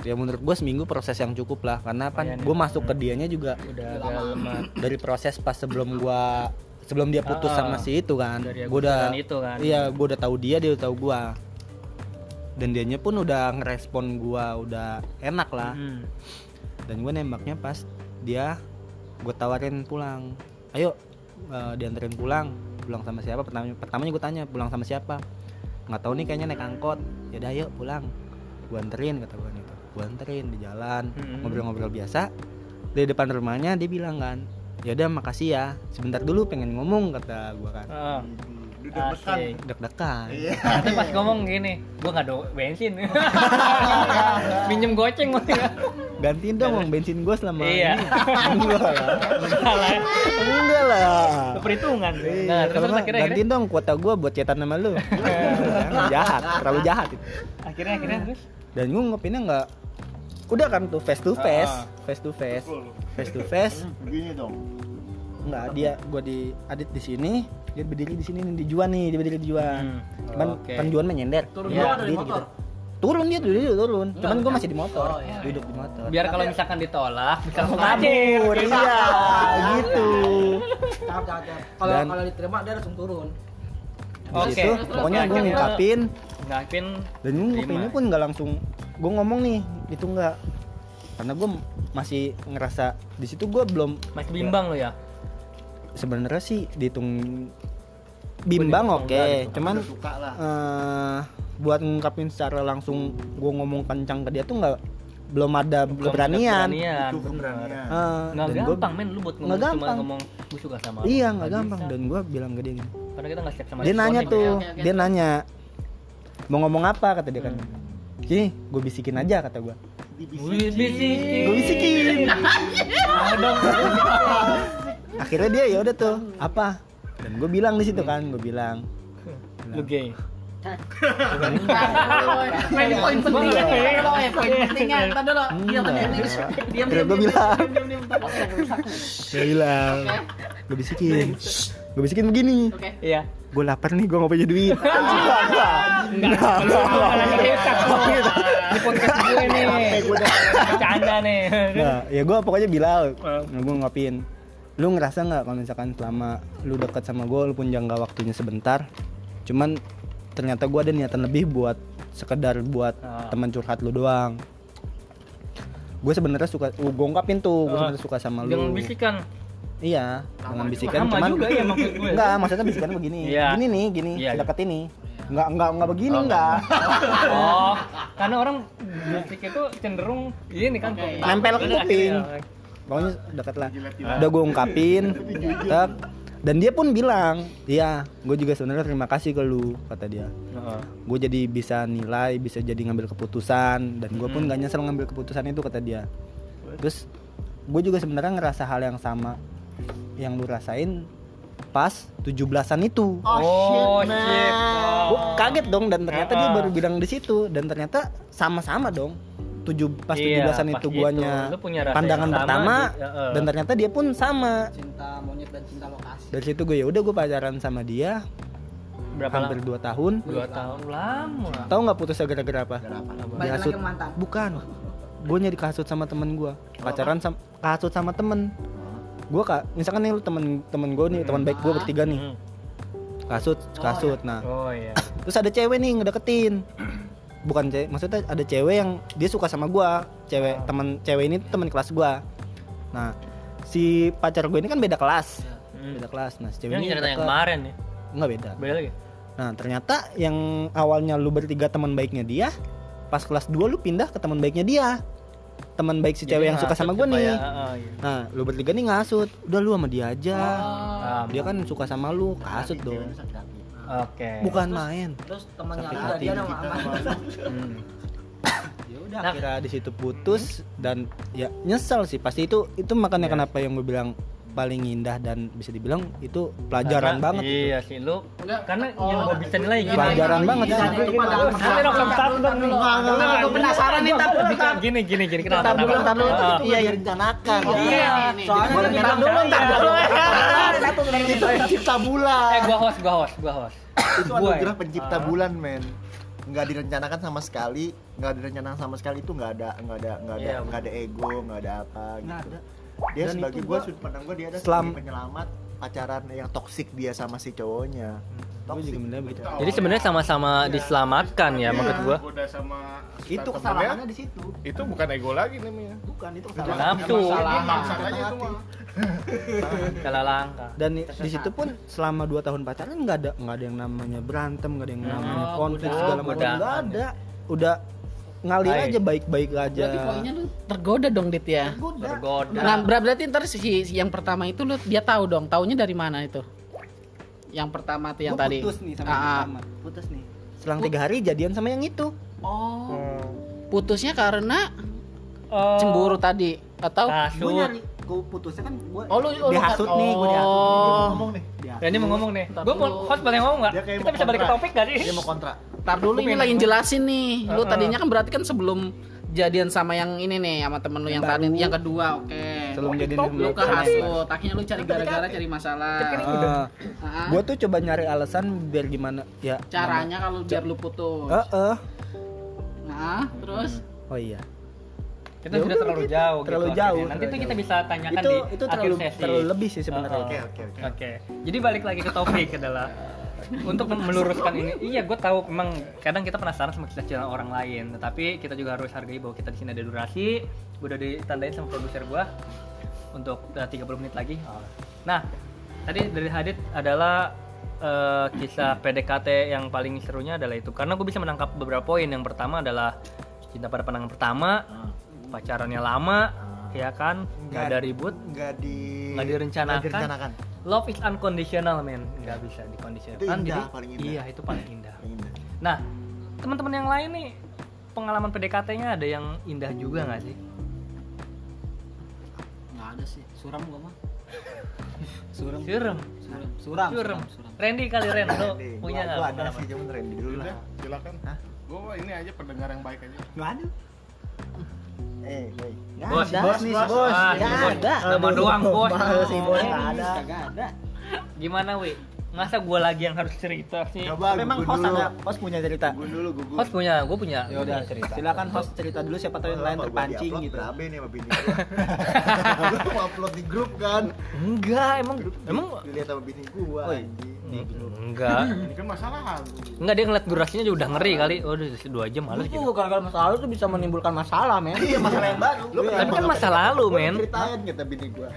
Ya menurut gue seminggu proses yang cukup lah karena apa Lumayan ya. gue masuk ke dianya juga udah agak lemah dari proses pas sebelum gua sebelum dia putus Ah, sama si itu kan. gua udah itu kan. iya gua udah tahu dia dia udah tahu gua dan dianya pun udah ngerespon gua udah enak lah. Hmm. dan gue nembaknya pas dia gue tawarin pulang. Ayo eh, dianterin pulang. Pulang sama siapa? Pertama pertamanya gue tanya pulang sama siapa? Nggak tahu nih kayaknya naik angkot. Ya udah ayo pulang. Gue anterin kata gue gitu. Gue anterin di jalan ngobrol-ngobrol biasa. Di depan rumahnya dia bilang kan ya udah makasih ya. Sebentar dulu pengen ngomong kata gue kan. Udah deg-degan. deg-degan Iya. Tapi pas ngomong gini, gua nggak ada bensin. Minjem goceng gua ya. gantiin dong uang bensin gue selama Iya. ini enggak lah enggak lah Lu perhitungan. Iya, Nah, terus, terus akhirnya, gantiin dong kuota gue buat cetan sama lu jahat terlalu jahat itu. akhirnya akhirnya terus dan gue ngopinnya nggak udah kan tuh face to face Ah. face to face face to face Begini dong. nggak dia gue di adit di sini dia berdiri di sini nih, di Juan nih dia berdiri di Juan Hmm, cuman oke. kan Juan menyender Turun dulu dari motor. gitu. turun dia dulu dia turun cuman gue masih di motor Oh, iya. duduk di motor biar kalau misalkan ditolak bisa langsung kabur iya gitu cakep. Kalau kalau diterima dia langsung turun. di Oke. situ pokoknya gue ngungkapin Ngungkapin dan gue Terima. pun nggak langsung gue ngomong nih itu nggak karena gue masih ngerasa di situ gue belum masih bimbang lo ya. Sebenarnya sih dihitung bimbang oke enggak gitu. cuman suka lah. eh, buat ngungkapin secara langsung gue ngomong kencang ke dia tuh nggak belum ada Belum ada keberanian Itu bener. keberanian. Eh, Nggak dan gua- gampang men lu buat ngomong, cuma gampang. ngomong gue suka sama lu. iya nggak gampang bisa. dan gue bilang ke dia gini Karena kita nggak siap sama dia nanya tuh Bang. oke, oke. dia nanya mau ngomong apa kata dia kan Hmm. sini gue bisikin aja kata gue bisikin. Gua bisikin. Mau dong. Akhirnya dia ya udah tuh apa dan gue bilang di situ kan gue bilang Lu gay. Main poin penting. Ya poin pentingnya. Entar dulu. Diam diam diam. Diam Akhirnya gue bilang gue bilang gue bisikin gue bisikin begini Oke. Iya. gue lapar nih gue nggak punya duit Enggak, lu. Di podcast gue nih. Bercanda nih. ya gue pokoknya bilang nah, gue ngapin lu ngerasa nggak kalau misalkan selama lu deket sama gue lu pun jangka waktunya sebentar cuman ternyata gue ada niatan lebih buat sekedar buat Ah. teman curhat lu doang gue sebenarnya suka gue ungkapin tuh gue Ah. sebenarnya suka sama lu Jangan bisikan. iya dengan bisikan Sama cuman juga ya maksud gue. enggak maksudnya bisikan begini Iya. gini nih gini Iya. deket ini enggak enggak enggak begini Oh, enggak Oh, karena orang bisik itu cenderung ini kan Oke. Nempel ke kuping. Pokoknya deket lah udah gue ungkapin tak. dan dia pun bilang iya gue juga sebenarnya terima kasih ke lu kata dia Heeh. gue jadi bisa nilai bisa jadi ngambil keputusan dan gue pun Hmm. gak nyesel ngambil keputusan itu kata dia terus gue juga sebenarnya ngerasa hal yang sama yang lu rasain pas 17-an itu Oh, shit. gue kaget dong dan ternyata dia Ah. baru bilang di situ dan ternyata sama-sama dong tujuh pas Iya, 17-an pas itu gitu. guanya Lu punya pandangan sama, pertama di- heeh. dan ternyata dia pun sama Cinta monyet dan cinta lokasi. dari situ gue ya udah gue pacaran sama dia Berapa hampir lama? dua tahun Dua tahun lama. tahu nggak putusnya gara-gara apa Dihasut. mantan. bukan gue nyari kasut sama temen gue pacaran sama kasut sama temen gue kak misalkan nih lu temen temen gue nih teman baik gue bertiga nih Hmm. kasut kasut nah Oh iya. terus ada cewek nih ngedeketin bukan cewek maksudnya ada cewek yang dia suka sama gua. Cewek teman cewek ini teman kelas gua. Nah si pacar gue ini kan beda kelas. Beda kelas. Nah si cewek Yang ini cerita yang kemarin nih. nggak beda. Beda lagi. nah ternyata yang awalnya lu bertiga teman baiknya dia pas kelas 2 lu pindah ke teman baiknya dia. Teman baik si cewek yang suka sama gue nih. Oh, iya. nah lu bertiga nih ngasut. Udah lu sama dia aja. Ah, dia kan suka sama lu. Kasut dong Oke. bukan main terus temannya hati. dia nama aman Hmm. ya udah Nah. kira di situ putus dan ya nyesel sih pasti itu itu makanya Iya. kenapa yang gue bilang paling indah dan bisa dibilang itu pelajaran Karena- banget Iya sih lu. Karena yang gua bisa nilai gini. pelajaran banget Iya, itu pandangan Nanti dong. Gue penasaran nih tapi gini gini gini kenapa? Ntar dulu, ntar dulu. Ah. Iya, iya. direncanakan Iya, soalnya Boleh kan ntar dulu, ntar dulu. satu pencipta, bulan Eh gua host, gua host, gua host. itu anugerah ya? pencipta Ah. bulan men nggak direncanakan sama sekali nggak direncanakan sama sekali itu nggak ada nggak ada nggak ada Iya, nggak ada ego nggak ada apa gitu ada. Dia Dan sebagai gua- sudut pandang gua dia ada Selam- penyelamat pacaran yang toksik dia sama si cowoknya. Gue juga bener begitu Jadi sebenarnya sama-sama diselamatkan ya menurut gua. Sama itu kesalahannya di situ. Itu bukan ego lagi namanya. Bukan itu kesalahan. itu. Mah. Salah langkah. dan di, situ pun selama 2 tahun pacaran nggak ada nggak ada yang namanya berantem nggak ada yang namanya Oh, konflik segala macam nggak ada. Udah ngalir Baik. aja baik-baik aja Berarti poinnya lu tergoda dong Dit ya. Tergoda. Nah, ber- berarti ntar si, si yang pertama itu lu dia tahu dong, taunya dari mana itu? Yang pertama tuh yang Gua tadi. putus nih sama Ah, yang ah. pertama putus nih selang tiga hari jadian sama yang itu Oh. Putusnya karena Oh, cemburu tadi atau Kasut. gue putusnya kan gue Oh, lu- lu- dihasut nih gue dihasut Oh. Dia ngomong nih Ya, ini mau ngomong nih. Gue mau host boleh ngomong nggak? Kita bisa balik ke topik gak sih? dia mau kontra Tar dulu ini lagi jelasin nih. Lu tadinya kan berarti kan sebelum jadian sama yang ini nih sama temen lu yang, tadi yang kedua, oke. sebelum jadian Lu ke hasut, akhirnya lu cari gara-gara cari masalah. Ah, gue tuh coba nyari alasan biar gimana ya Caranya kalau biar lu putus. Eh. Nah, terus oh iya Kita Ya sudah udah, terlalu jauh terlalu gitu. jauh, akhirnya. Nanti terlalu tuh kita jauh. bisa tanyakan itu di itu akhir terlalu sesi. terlalu lebih sih sebenarnya oke oke oke Oke, jadi balik lagi ke topik adalah untuk meluruskan ini. Iya, gue tahu memang kadang kita penasaran sama kisah orang lain, tetapi kita juga harus hargai bahwa kita di sini ada durasi. Gue udah ditandain sama produser gue untuk uh, 30 menit lagi. Nah, tadi dari Hadit adalah eh, kisah PDKT yang paling serunya adalah itu karena gue bisa menangkap beberapa poin. Yang pertama adalah cinta pada pandangan pertama, pacarannya lama, ya kan, nggak ada ribut, nggak di nggak direncanakan. direncanakan Love is unconditional, men. Nggak bisa dikondisionalkan. Itu indah, Jadi, paling indah. Iya, itu paling indah. Indah. Nah, teman-teman yang lain nih, pengalaman PDKT-nya ada yang indah juga nggak sih? Nggak ada sih. Suram gua mah. Suram. Surem, Suram. Suram. surem. Randy kali Ren, lo Randy. punya nggak gua ada sih cuman Randy dulu lah silakan Hah? gue ini aja pendengar yang baik aja nggak eh hey. Bos, ada. bos, nih, bos. bos. Ah, Nggak bos. ada. Nama doang, bos. Males sih, bos. Oh. Nggak ada. Nggak ada. Gimana, Wi? Masa gua lagi yang harus cerita sih? coba Memang gugun host dulu ada host punya cerita. gugun dulu gugun Host punya, gue punya. Ya udah cerita. Silakan host cerita dulu siapa tahu yang lain Lama gua terpancing di-upload gitu. berabe nih sama bini gua Gua mau upload di grup kan Enggak, emang emang dilihat sama bini gua Anjing. enggak. ini kan masalah hal Enggak dia ngeliat durasinya juga udah ngeri kali. Oh, udah dua jam males Itu gitu. gara-gara masa lalu tuh bisa menimbulkan masalah, men. Iya, masalah yang baru. Lu Tapi kan masa lalu, men. ceritain kata bini gua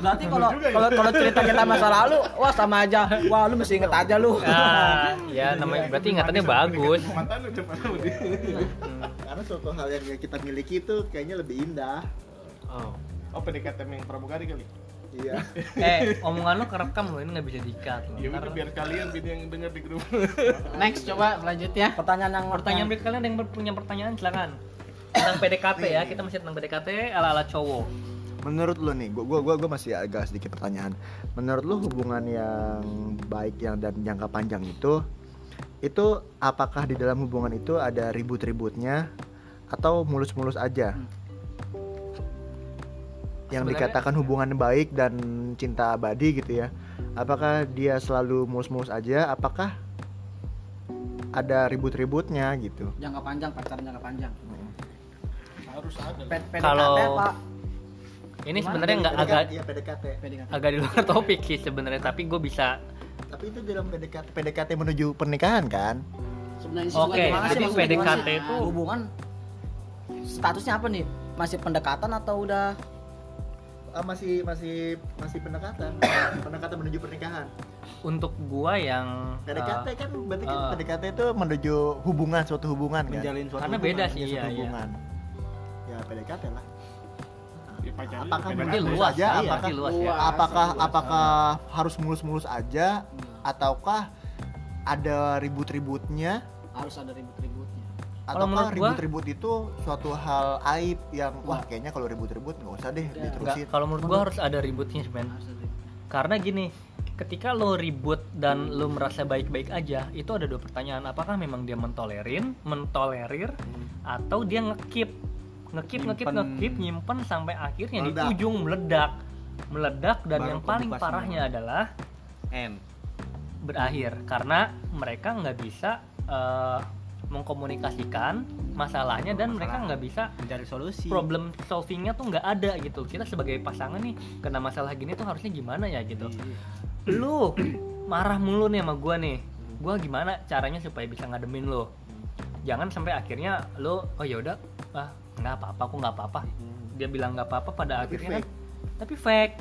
Berarti kalau kalau kalau cerita kita masa lalu, wah sama aja. Wah, lu mesti inget aja lu. Ah, ya namanya berarti ingatannya bagus. mantan lu coba lu dia karena suatu hal yang kita miliki itu kayaknya lebih indah Oh. oh PDKT yang pramugari kali iya Eh, omongan lo kerekam lo ini nggak bisa diikat lo. ya udah Ntar- biar kalian bini yang dengar di grup next coba lanjut ya. Pertanyaan yang Pertanyaan berikut kalian ada yang punya pertanyaan silakan. Tentang PDKT ya, kita masih tentang PDKT ala-ala cowok. menurut lu nih gua gua gua, gua masih agak sedikit pertanyaan menurut lu hubungan yang baik yang dan jangka panjang itu itu apakah di dalam hubungan itu ada ribut-ributnya atau mulus-mulus aja yang Sebenarnya- dikatakan hubungan baik dan cinta abadi gitu ya. Apakah dia selalu mulus-mulus aja? Apakah ada ribut-ributnya gitu? Jangka panjang pacaran jangka panjang. harus ada. P- PDKT, Kalau- Pak. Ini sebenarnya nggak agak iya PDKT PDKT. agak di luar topik sih sebenarnya, tapi gue bisa tapi itu dalam PDKT PDKT menuju pernikahan kan? Sebenarnya Oke, sih jadi PDKT itu- hubungan statusnya apa nih? Masih pendekatan atau udah ah, masih masih masih pendekatan. Pendekatan menuju pernikahan. Untuk gua yang PDKT eh, kan berarti kan ah. PDKT itu menuju hubungan suatu hubungan kan? Menjalin suatu Karena hubungan. beda sih, iya, suatu iya. hubungan. Ya PDKT lah. Ya, pacaran apakah mulus luas, aja iya, apakah luas ya. apakah apakah harus mulus-mulus aja? Ataukah ada ribut-ributnya? Harus ada ribut-ributnya Kalau ataukah menurut gua- ribut-ribut itu suatu hal aib yang wah kayaknya kalau ribut-ribut nggak usah deh Enggak, diterusin. kalau menurut gua harus ada ributnya ribut. Karena gini, ketika lo ribut dan lo merasa baik-baik aja, itu ada dua pertanyaan. Apakah memang dia mentolerin, mentolerir, atau dia ngekip, ngekip, ngekip, ngekip, nyimpen sampai akhirnya di Meledak. ujung meledak, meledak dan Baru yang paling parahnya adalah N berakhir. Karena mereka nggak bisa eh, mengkomunikasikan masalahnya dan mereka nggak bisa mencari solusi. problem solvingnya tuh nggak ada gitu. Kita sebagai pasangan nih kena masalah gini tuh harusnya gimana ya gitu. Lu marah mulu nih sama gua nih. Gua gimana caranya supaya bisa ngademin lo jangan sampai akhirnya lo oh ya udah ah nggak apa-apa aku nggak apa-apa. Dia bilang nggak apa-apa pada Tapi akhirnya fake. kan tapi fake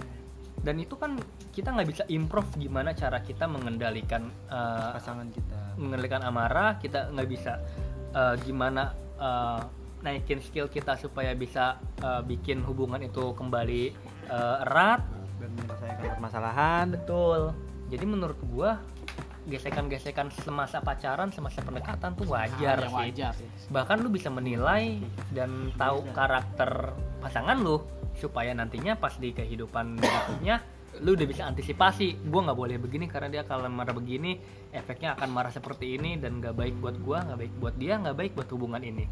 dan itu kan kita nggak bisa improve gimana cara kita mengendalikan eh, pasangan kita. mengendalikan amarah. Kita nggak bisa eh, gimana eh, naikin skill kita supaya bisa eh, bikin hubungan itu kembali eh, erat. Dan menyelesaikan permasalahan. Betul. Jadi menurut gua gesekan-gesekan semasa pacaran semasa pendekatan tuh wajar Hal yang sih. wajar sih. bahkan lu bisa menilai dan tahu karakter pasangan lu supaya nantinya pas di kehidupan berikutnya lu udah bisa antisipasi gua nggak boleh begini karena dia kalau marah begini efeknya akan marah seperti ini dan nggak baik buat gua nggak baik buat dia nggak baik buat hubungan ini.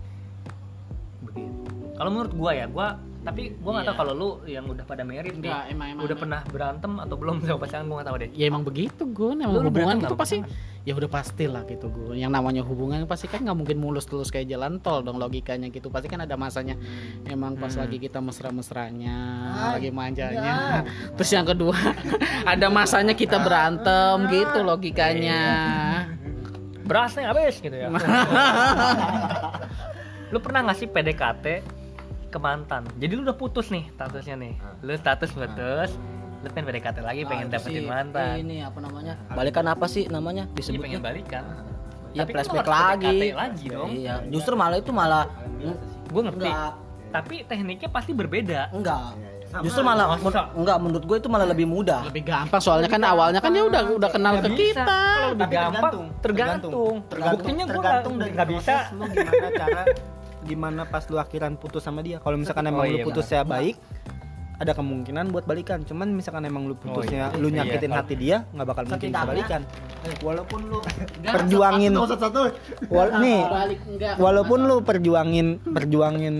Begitu. Kalau menurut gua ya gua tapi gua nggak tahu Iya. kalau lu yang udah pada merit nih Enggak, emang emang. udah emang. pernah berantem atau belum sama pasangan gua nggak tahu deh Ya emang begitu gue, emang Lu- hubungan itu pasti ya udah pasti lah gitu gue. Yang namanya hubungan pasti kan nggak mungkin mulus terus kayak jalan tol dong logikanya gitu. Pasti kan ada masanya. Emang pas Hmm. lagi kita mesra-mesranya, lagi manjanya. Terus yang kedua ada masanya kita berantem gitu logikanya. berasnya habis gitu ya lu pernah nggak sih PDKT ke mantan. Jadi lu udah putus nih statusnya nih. Lu status putus lu pengen PDKT lagi pengen Ah, itu dapetin sih, mantan. ini apa namanya? Balikan apa sih namanya? Iya disebutnya. pengen balikan. Ya Tapi kan flashback harus lagi. PDKT lagi dong. Iya justru malah itu malah gue ngerti. Enggak. Tapi tekniknya pasti berbeda. Enggak. Justru malah Masa? enggak menurut gue itu malah lebih mudah. Lebih gampang. Soalnya kan awalnya kan dia udah udah kenal ke bisa. kita. kalau lebih gampang tergantung, tergantung. Buktinya gue tergantung nggak bisa. proses lu gimana cara gimana pas lu akhiran putus sama dia kalau misalkan Oh, emang iya, lu putusnya baik ada kemungkinan buat balikan cuman misalkan emang lu putusnya iya. lu Iya, nyakitin kalau- hati dia nggak bakal mungkin bisa balikan walaupun lu perjuangin satu wal nih Balik enggak. walaupun lu perjuangin perjuangin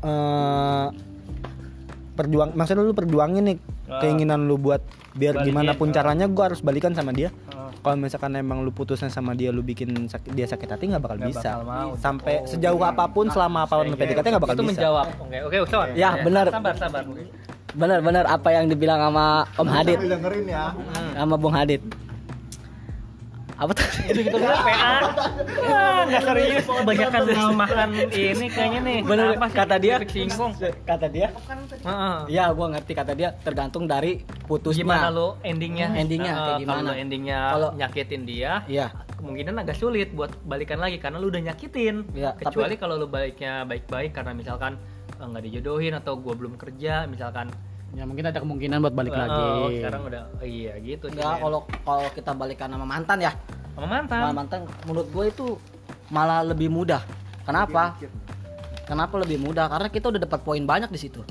eh perjuang maksudnya lu perjuangin nih Ah. keinginan lu buat biar Balikin, gimana pun ah. caranya gua harus balikan sama dia Ah. Kalau misalkan emang lu putusnya sama dia lu bikin sakit, dia sakit hati nggak bakal Nggak bisa. bakal mau. sampai sejauh apa pun selama apa pun lu PDKT nggak bakal itu bisa. menjawab. Oke oke Uston Ya, benar. sabar sabar benar-benar apa yang dibilang sama Om Hadid? dengerin ya. Sama Bung Hadid. Apa tadi itu gitu dulu PA nggak serius kebanyakan makan ini kayaknya nih Bener, Apa sih? kata dia singgung kata dia Heeh. ya gua ngerti kata dia tergantung dari putusnya gimana lo endingnya Endingnya, Eh, kayak kalau gimana? lo endingnya Kalau- nyakitin dia Iya. kemungkinan agak sulit buat balikan lagi karena lu udah nyakitin Iya, kecuali kalau lu baiknya baik-baik karena misalkan eh, nggak dijodohin atau gua belum kerja misalkan Ya mungkin ada kemungkinan buat balik eh, lagi. oh, sekarang udah oh, iya gitu men. kalau kalau kita balikan sama mantan ya sama mantan sama mantan menurut gue itu malah lebih mudah. Kenapa? Kenapa lebih mudah? Karena kita udah dapat poin banyak di situ.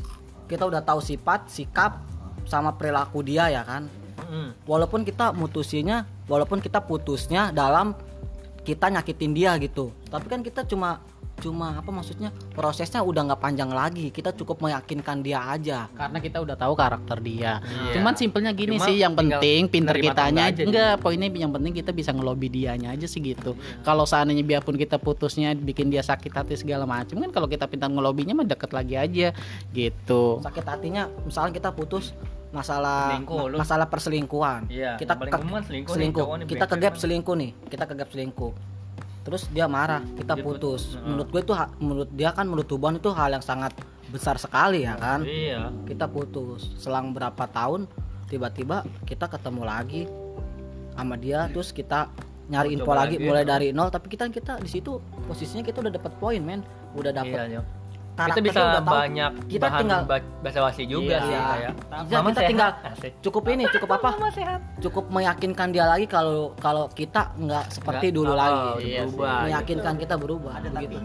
Kita udah tahu sifat sikap sama perilaku dia ya kan? Walaupun kita mutusinya walaupun kita putusnya dalam kita nyakitin dia gitu. Tapi kan kita cuma cuma apa maksudnya prosesnya udah nggak panjang lagi kita cukup meyakinkan dia aja karena kita udah tahu karakter dia. Iya. Cuman simpelnya gini Cuma sih, yang penting pinter kitanya enggak aja enggak, poinnya yang penting kita bisa ngelobi dianya aja sih gitu. Kalau seandainya biarpun kita putusnya bikin dia sakit hati segala macam kan kalau kita pintar ngelobinya mah deket lagi aja gitu. sakit hatinya misalnya kita putus masalah Selingkuh, lu. masalah perselingkuhan Iya, kita ke- selingkuh nih, selingkuh nih kita kegap selingkuh nih kita kegap selingkuh terus dia marah kita Dia putus. Menurut gue itu menurut dia kan menurut hubungan itu hal yang sangat besar sekali ya kan? Iya. kita putus. Selang berapa tahun tiba-tiba kita ketemu lagi sama dia terus kita nyari info lagi lagi. mulai dari nol. Tapi kita kita di situ posisinya kita udah dapat poin men. Udah Iya, Nyok. Kita bisa udah tahu. banyak Kita bahan tinggal- ba- bahasa wasi juga Iya. sih kayak. Kita- kita tinggal Asik. cukup ini cukup apa cukup meyakinkan dia lagi kalau kalau kita nggak seperti Nggak, dulu oh, lagi Iya berubah, sih. meyakinkan kita berubah begitu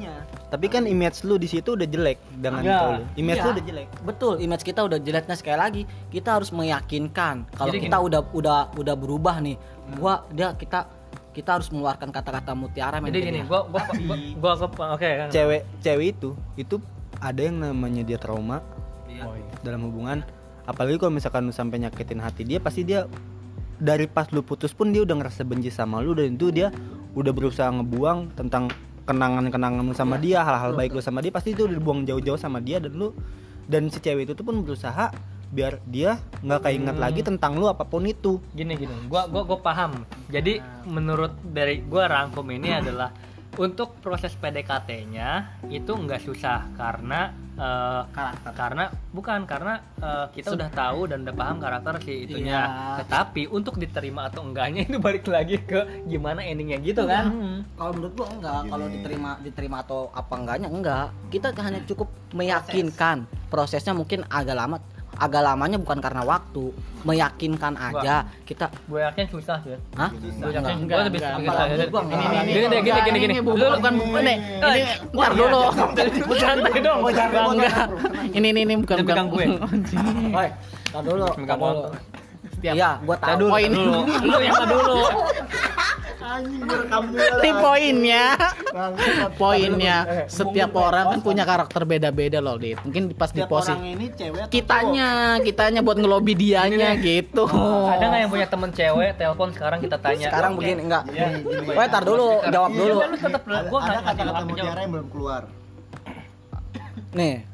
Tapi kan image lu di situ udah jelek dengan Iya. itu. Image Iya. lu udah jelek. betul image kita udah jeleknya sekali lagi kita harus meyakinkan kalau Jadi kita udah udah udah berubah nih gua dia kita kita harus mengeluarkan kata-kata mutiara men Jadi gini, dia. gua gua gua, gua ke- oke kan. Cewek cewek itu itu ada yang namanya dia trauma Iya. dalam hubungan. Apalagi kalau misalkan lu sampai nyakitin hati dia pasti dia dari pas lu putus pun dia udah ngerasa benci sama lu dan itu dia udah berusaha ngebuang tentang kenangan-kenangan lu sama dia, hal-hal baik lu sama dia pasti itu udah dibuang jauh-jauh sama dia dan lu dan si cewek itu tuh pun berusaha biar dia nggak keinget lagi tentang lu apa pun itu. Gini gini, gua gua gua paham. Jadi menurut dari gua rangkum ini adalah untuk proses PDKT-nya itu nggak susah karena eh, Karakter. karena bukan karena eh, kita udah tahu dan udah paham karakter si itunya. Iya. Tetapi untuk diterima atau enggaknya itu balik lagi ke gimana endingnya gitu kan. kalau menurut gua enggak kalau diterima diterima atau apa enggaknya enggak kita hanya cukup meyakinkan prosesnya mungkin agak lama agak lamanya bukan karena waktu meyakinkan aja kita Gue yakin susah sih. Hah? Gue yakin Enggak, gue lebih susah. enggak. Gini Gua enggak. gini gini gini gini gini. bu- Lu- bukan bukan nih. Ini ntar dulu. Santai dong. Enggak. Ini ini ini bukan pegang gue. Dulu, Megang dulu. Setiap Iya, gua tahu. dulu, poin dulu. Lu yang dulu. Ini poinnya. Poinnya setiap orang kan punya karakter beda-beda loh, Dit. Mungkin pas di posisi ini cewek kitanya, kitanya buat ngelobi dianya gitu. Ada nggak yang punya temen cewek? Telepon sekarang kita tanya. Sekarang begini enggak. Iya. Woi, tar dulu, jawab dulu. Lu tetap gua nggak ngasih jawab jawab. yang belum keluar Nih,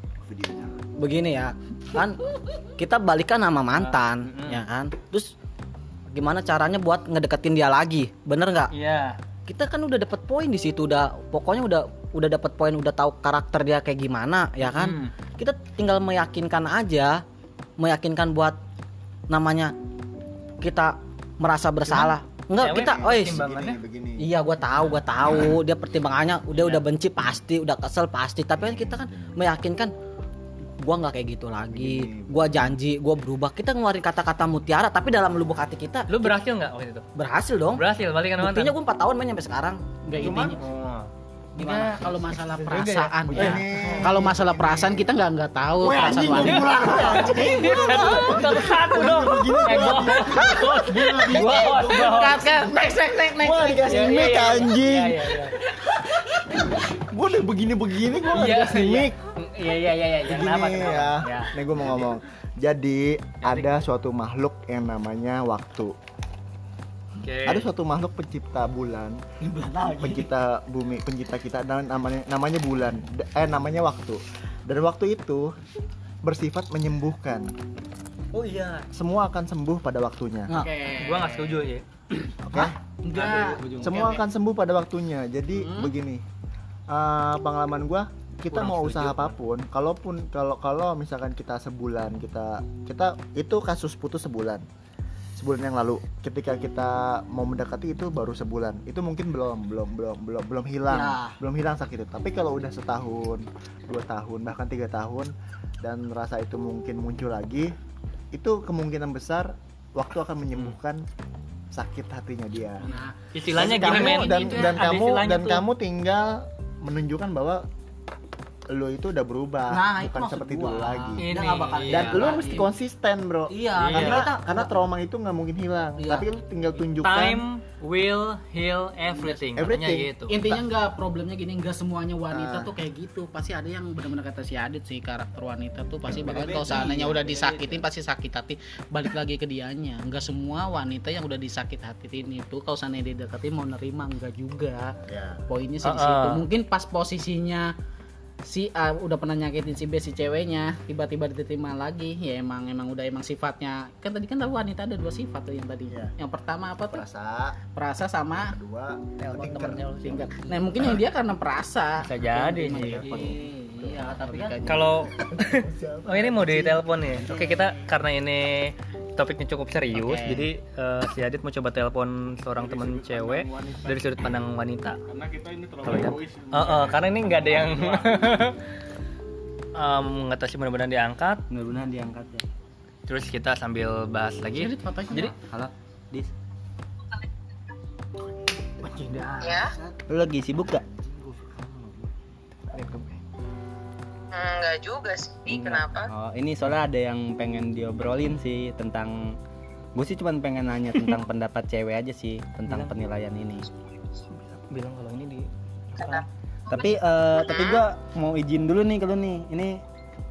begini ya. Kan kita balikan sama mantan, ya kan? Terus gimana caranya buat ngedeketin dia lagi? Bener nggak? Iya. kita kan udah dapat poin di situ udah pokoknya udah udah dapat poin udah tahu karakter dia kayak gimana ya kan? Hmm. kita tinggal meyakinkan aja meyakinkan buat namanya kita merasa bersalah. Enggak Cewek kita begini. Iya gua tahu gua tahu. Dia pertimbangannya udah udah benci pasti udah kesel pasti. Tapi kan kita kan meyakinkan gua nggak kayak gitu lagi gua janji gua berubah kita ngeluarin kata-kata mutiara tapi dalam lubuk hati kita Lu berhasil nggak waktu itu? berhasil dong Berhasil balikan sama buktinya mantan. gua 4 tahun main sampai sekarang Enggak Cuman intinya. oh. Enggak, kalau masalah ya? perasaan ya. Kalau masalah perasaan kita nggak nggak tahu perasaan wanita. Satu satu dong. Next, next, next, next. Wah dikasih Iya, mic iya, iya. anjing Iya, iya, iya. Gue udah begini-begini gue gak Iya, dikasih iya. mic Iya, iya, iya, iya. Kenapa? Begini Kenapa? ya. Ya. Nih gue mau ngomong. Jadi ada suatu makhluk yang namanya waktu. Oke. Ada suatu makhluk pencipta bulan. Pencipta bumi, pencipta kita. Dan namanya namanya bulan. Eh namanya waktu. Dan waktu itu bersifat menyembuhkan. Oh iya. Semua akan sembuh pada waktunya. Oke. Gua nggak setuju ya. Oke? Enggak. semua akan sembuh pada waktunya. Jadi begini. Eh, pengalaman gua kita mau usaha apa pun kalaupun kalau kalau misalkan kita sebulan kita kita itu kasus putus sebulan sebulan yang lalu ketika kita mau mendekati itu baru sebulan itu mungkin belum belum belum belum belum hilang Ya. belum hilang sakit itu tapi kalau udah setahun dua tahun bahkan tiga tahun dan rasa itu mungkin muncul lagi itu kemungkinan besar waktu akan menyembuhkan sakit hatinya dia Nah, Istilahnya dan gini kamu, men. dan, Itu dan ada kamu dan tuh. kamu tinggal menunjukkan bahwa lo itu udah berubah Nah, itu bukan maksud seperti gua. dulu lagi Ini. Dia nggak bakal dan iya. lo mesti konsisten bro iya Iya. karena kita karena trauma itu nggak mungkin hilang Iya. tapi lo tinggal tunjukkan Time will heal everything. Everything. gitu. intinya nggak problemnya gini nggak semuanya wanita Ah. tuh kayak gitu pasti ada yang benar-benar kata si Adit sih karakter wanita tuh pasti bakal kalau seandainya udah disakitin pasti sakit hati balik lagi ke dianya nggak semua wanita yang udah disakit hatiin itu kalau seandainya dideketin mau nerima nggak juga Ya. poinnya sih di situ ah. mungkin pas posisinya si A udah pernah nyakitin si B si ceweknya tiba-tiba diterima lagi ya emang emang udah emang sifatnya kan tadi kan tahu wanita ada dua sifat tuh yang tadi Iya. yang pertama apa tuh perasa perasa sama kedua telepon temennya tingkat. Nah mungkin yang dia karena perasa. Bisa jadi sih. telepon. Iya, tapi kan Kalau oh ini mau ditelepon nih. Oke, kita karena ini topiknya cukup serius, Oke. jadi eh, si Adit mau coba telepon seorang teman cewek dari sudut pandang wanita. Karena kita ini terlalu egois. Oh, oh, karena ini nggak ada yang sih mudah-mudahan diangkat. Mudah-mudahan diangkat ya. Terus kita sambil bahas lagi. Jadi fotonya Jadi Halo, Dis. Ya, Lu lagi sibuk gak? Enggak juga sih. Kenapa? Oh, ini soalnya ada yang pengen diobrolin sih tentang gue sih cuman pengen nanya tentang pendapat cewek aja sih tentang penilaian ini. bilang kalau ini di? Tapi eh, tapi gue mau izin dulu nih kalau nih ini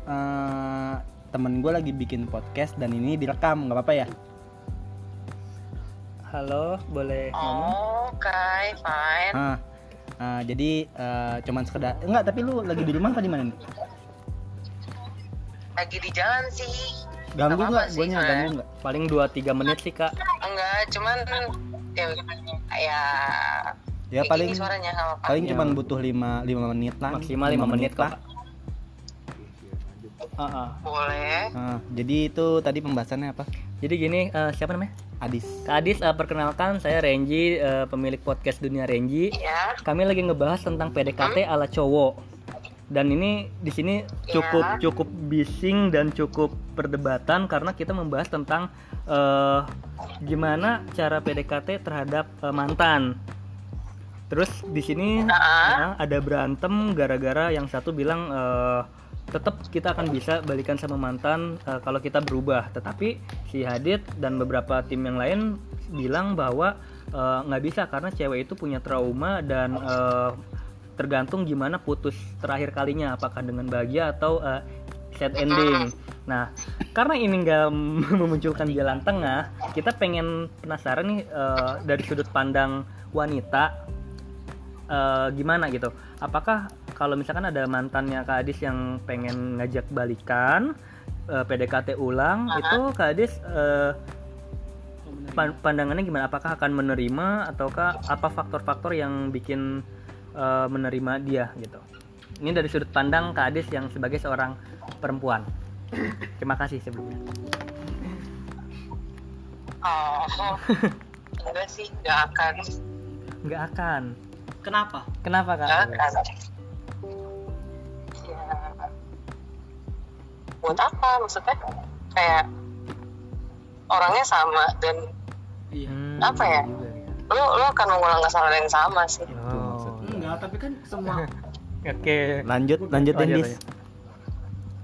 eh, temen gue lagi bikin podcast dan ini direkam nggak apa-apa ya? Halo, boleh ngomong? Oh, Oke, fine. Ah, eh, jadi eh, cuman sekedar enggak tapi lu lagi di rumah apa di mana nih? Lagi di jalan sih. Ganggu Nggak Gue sih, ganggu nggak? Paling 2-3 menit sih, Kak. Enggak, cuman ya, ya Ya paling suaranya paling Ya. cuman butuh 5 5 menit lah. Maksimal 5 Lima menit kok, lah. Kak. Boleh. Ah, jadi itu tadi pembahasannya apa? Jadi gini, eh, siapa namanya? Adis. Kak Adis, eh, perkenalkan saya Renji, eh, pemilik podcast Dunia Renji. Ya. Kami lagi ngebahas tentang PDKT ala cowok. Dan ini di sini cukup Ya. cukup bising dan cukup perdebatan karena kita membahas tentang eh, gimana cara PDKT terhadap eh, mantan. Terus di sini nah, ada berantem gara-gara yang satu bilang eh, tetap kita akan bisa balikan sama mantan eh, kalau kita berubah. Tetapi si Hadid dan beberapa tim yang lain bilang bahwa eh, nggak bisa karena cewek itu punya trauma dan eh, tergantung gimana putus terakhir kalinya apakah dengan bahagia atau eh, sad ending. Nah, karena ini nggak memunculkan jalan tengah, kita pengen penasaran nih eh, dari sudut pandang wanita eh, gimana gitu. Apakah kalau misalkan ada mantannya Kak Adis yang pengen ngajak balikan eh, PDKT ulang, itu Kak Adis eh, pan- pandangannya gimana? Apakah akan menerima ataukah apa faktor-faktor yang bikin eh, menerima dia gitu? Ini dari sudut pandang Kak Adis yang sebagai seorang perempuan. Terima kasih sebelumnya. Oh. Enggak sih, enggak akan. Nggak akan. kenapa? Kenapa Kak? Enggak akan. Buat apa maksudnya? Kayak orangnya sama dan Hmm, Apa ya? juga ya. lu lu akan mengulang kesalahan yang sama sih. Oh. Enggak, tapi kan semua Oke. Lanjut lanjutin Lanjut, Dis. lanjut.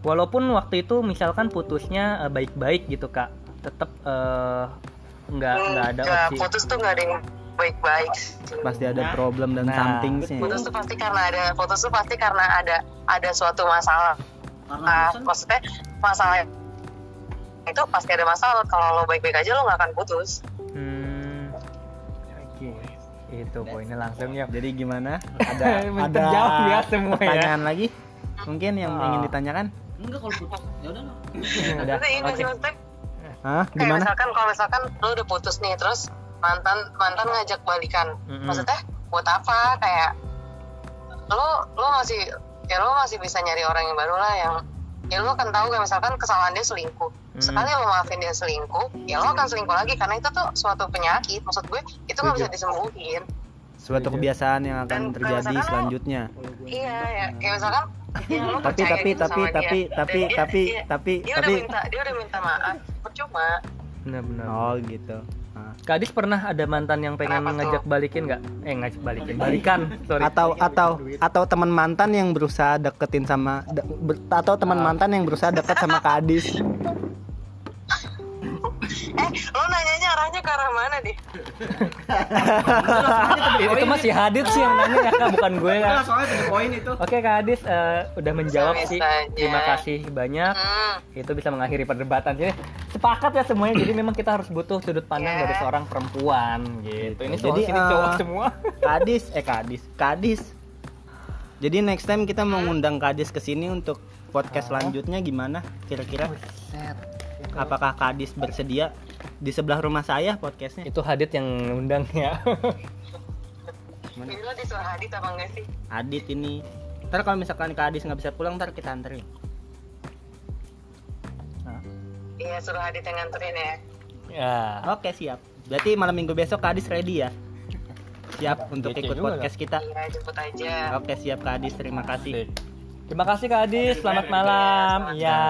Walaupun waktu itu misalkan putusnya eh, baik-baik gitu kak, tetap eh, nggak nggak ada Nggak, opsi. putus tuh nggak ada yang baik-baik. Pasti ada problem dan Nah, something sih. Putus tuh pasti karena ada putus tuh pasti karena ada ada suatu masalah. Karena Ah, bosan maksudnya masalah itu pasti ada masalah. Kalau lo baik-baik aja lo nggak akan putus. Hmm. Oke. Itu poinnya langsung ya. Jadi gimana? Ada ada Terjawab ya semua ya. pertanyaan lagi? Mungkin yang Oh. ingin ditanyakan? enggak kalau putus ya udah lah. Udah. Oke. sih maksudnya Hah? kayak Gimana? misalkan kalau misalkan lo udah putus nih terus mantan mantan ngajak balikan. Mm-mm. Maksudnya buat apa? Kayak lo lo masih ya lo masih bisa nyari orang yang baru lah yang ya lo kan tahu kayak misalkan kesalahan dia selingkuh sekali lo maafin dia selingkuh ya lo akan selingkuh lagi karena itu tuh suatu penyakit maksud gue itu nggak bisa disembuhin Suatu kebiasaan yang akan Dan terjadi lo- selanjutnya. iya ya kayak misalkan ya Tapi tapi gitu tapi dia. tapi Dan tapi dia- tapi dia- tapi dia tapi udah minta dia udah minta maaf percuma Benar-benar. Oh gitu. Nah. Kak Adis pernah ada mantan yang pengen Kenapa tuh? ngajak balikin nggak? Eh ngajak balikin, balikan. Sorry. Atau atau atau teman mantan yang berusaha deketin sama de- ber- atau teman mantan yang berusaha deket sama Kak Adis. Eh lo nanyanya arahnya ke arah mana deh itu masih Hadid sih yang nanya ya kak, bukan gue Enggak, kak. soalnya tuh poin itu Oke Kak Adis eh, udah menjawab sih. Terima kasih banyak. hmm. Itu bisa mengakhiri perdebatan. Jadi sepakat ya semuanya. Jadi memang kita harus butuh sudut pandang Ya. dari seorang perempuan gitu. Ini Jadi, sini eh, cowok semua. Kadis, eh Kadis, Kadis. Jadi next time kita mau ngundang Kadis ke sini untuk podcast selanjutnya gimana? Kira-kira? Apakah Kadis bersedia di sebelah rumah saya podcastnya? Itu Hadid yang ngundang ya. lo disuruh hadit apa enggak sih Adit ini. Ntar kalau misalkan Kak Adis nggak bisa pulang, ntar kita anterin. Iya suruh Adit yang nganterin ya. Ya. Oke siap. Berarti malam minggu besok Kak Adis ready ya? Siap untuk Oke ikut juga, podcast kita. Iya jemput aja. Oke siap Kak Adis, terima kasih. Terima kasih Kak Adis, selamat malam. Iya.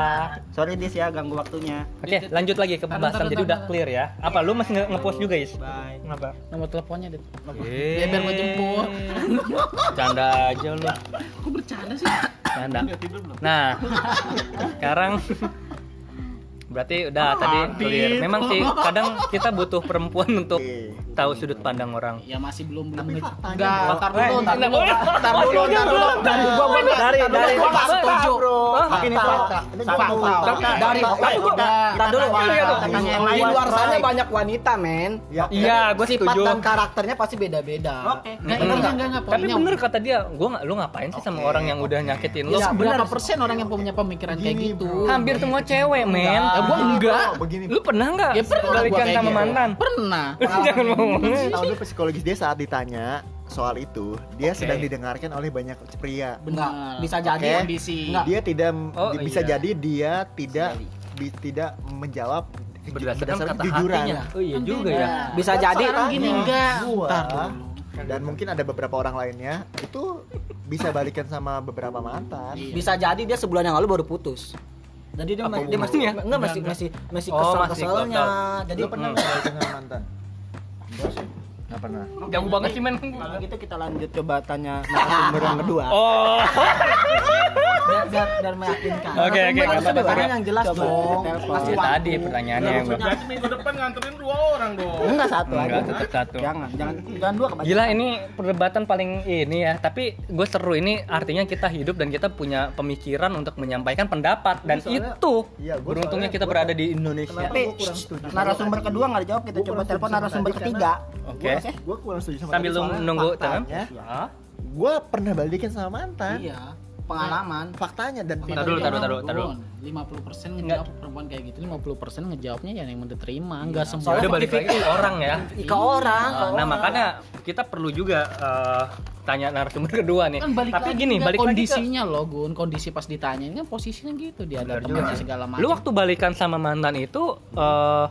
Sorry Dis ya ganggu waktunya. Oke, lanjut lagi ke pembahasan. Jadi udah clear ya. Apa lu masih nge- nge-post juga, Is? Bye. Kenapa? Nomor teleponnya deh. Eh. Ya, biar gua jemput. Canda aja lu. Kok bercanda sih? Canda. Nah, sekarang berarti udah tadi clear. Memang sih kadang kita butuh perempuan untuk tahu sudut pandang orang. Ya masih belum belum. Enggak, bro. ntar Eh, dulu, ntar nggak dulu. boleh. Ntar dulu, ntar dulu. Dari gua gua Dari- dari- gua setuju. Ini fakta. Fakta. Dari Ntar dulu. Di luar sana banyak wanita, men. Iya, gue Sifat setuju. dan karakternya pasti beda-beda. Oke. Tapi bener kata dia, gua nggak, lu ngapain sih sama orang yang udah nyakitin lu? Ya, berapa persen orang yang punya pemikiran kayak gitu? Hampir semua cewek, men. Gua enggak. Begini, Lu pernah nggak Ya pernah balikan kayak sama gitu. mantan? Pernah. Jangan ngomong. tahu dulu psikologis dia saat ditanya soal itu, dia Oke. sedang didengarkan oleh banyak pria. Benar. Bisa jadi kondisi. Enggak. Dia tidak Oh, di- bisa iya. jadi dia tidak bi- tidak menjawab Berdasarkan kata kejujuran. hatinya. Oh iya juga ya. Bisa jadi Sekarang gini enggak. Gua, dan mungkin ada beberapa orang lainnya itu bisa balikan sama beberapa mantan. bisa jadi dia sebulan yang lalu baru putus. Jadi dia, ma- dia masih hubungannya? enggak masih masih masih Oh, keselnya. kesel. Jadi Lu pernah nggak sama mantan? Enggak sih. Nggak pernah. Jauh banget sih, men. Kalau gitu kita lanjut coba tanya narasumber yang kedua. Oh. biar biar, biar meyakinkan. Oke, oke, pertanyaan yang jelas Coba dong. Ya, waktu. tadi pertanyaannya yang Berarti minggu depan nganterin dua orang dong. Enggak satu aja. Enggak, tetap satu. Jangan, jangan, jangan dua kebanyakan. Gila ini perdebatan paling ini ya, tapi gue seru ini artinya kita hidup dan kita punya pemikiran untuk menyampakan pendapat dan soalnya- itu gua beruntungnya soalnya- kita berada di Indonesia. Tapi narasumber kedua nggak dijawab, kita coba telepon narasumber ketiga. Oke. Gue kurang setuju sama Sambil tadi teman. faktanya, Hah? Gue pernah balikan sama mantan. Iya, pengalaman. Faktanya dan Tar dulu, tar dulu, tar dulu, tar dulu. 50% ngejawab perempuan kayak gitu, 50% ngejawabnya ya yang diterima, enggak semua. Ya udah balik lagi ke orang ya. Ke orang, ke Nah, orang. makanya kita perlu juga eh, tanya narasumber kedua nih. kan balik Tapi lagi gini, balik lagi ke kondisinya loh Gun kondisi pas ditanya ini kan posisinya gitu dia ada teman segala macam Lu waktu balikan sama mantan itu eh,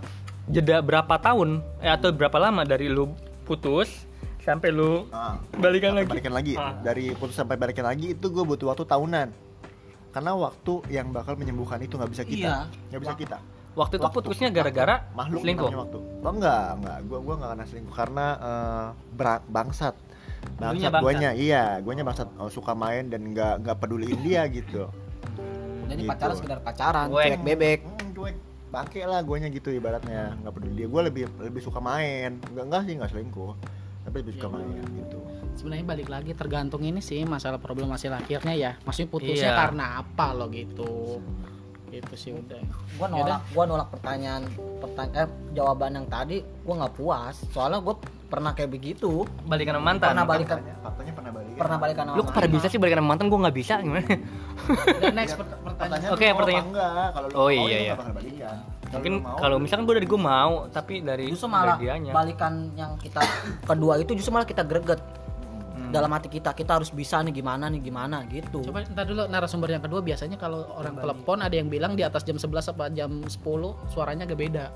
jeda berapa tahun eh, atau berapa lama dari lu putus sampai lu Ah, balikan lagi? balikan lagi. Ah. Dari putus sampai balikan lagi itu gue butuh waktu tahunan. Karena waktu yang bakal menyembuhkan itu nggak bisa kita. Iya. Nggak bisa kita. Waktu itu Waktu. putusnya gara-gara Makhluk selingkuh. waktu. Oh enggak, enggak. Gua gua enggak kena selingkuh karena bera- bangsat. Bangsat guanya, iya, guanya bangsat oh, suka main dan nggak nggak peduliin dia gitu. Jadi Gitu. pacaran sekedar pacaran, cuek bebek. Bangke lah guanya gitu ibaratnya nggak peduli. Dia gue lebih lebih suka main. Nggak enggak sih nggak selingkuh. Tapi lebih suka main gitu. Sebenarnya balik lagi tergantung ini sih masalah problem masalah akhirnya ya. Maksudnya putusnya Iya. karena apa lo gitu. Gitu sih udah. Gua nolak, gua nolak pertanyaan, pertanyaan eh, jawaban yang tadi gua nggak puas. Soalnya gua pernah kayak begitu. balikan sama mantan. Pernah balikan, faktanya, pernah balikan pernah balikan sama Lu kok pada bisa sih balikan sama mantan gua nggak bisa gimana? dan next per- pertanyaan Pertanyaan Oke, mau pertanyaan- enggak kalau lu Oh, mau, iya, ya iya. balikan Mungkin kalau misalkan gua dari gua mau, tapi dari justru malah dari dianya. balikan yang kita kedua itu justru malah kita greget Hmm. dalam hati kita kita harus bisa nih gimana nih gimana gitu coba ntar dulu narasumber yang kedua biasanya kalau orang telepon ada yang bilang di atas jam 11 apa jam 10 suaranya agak beda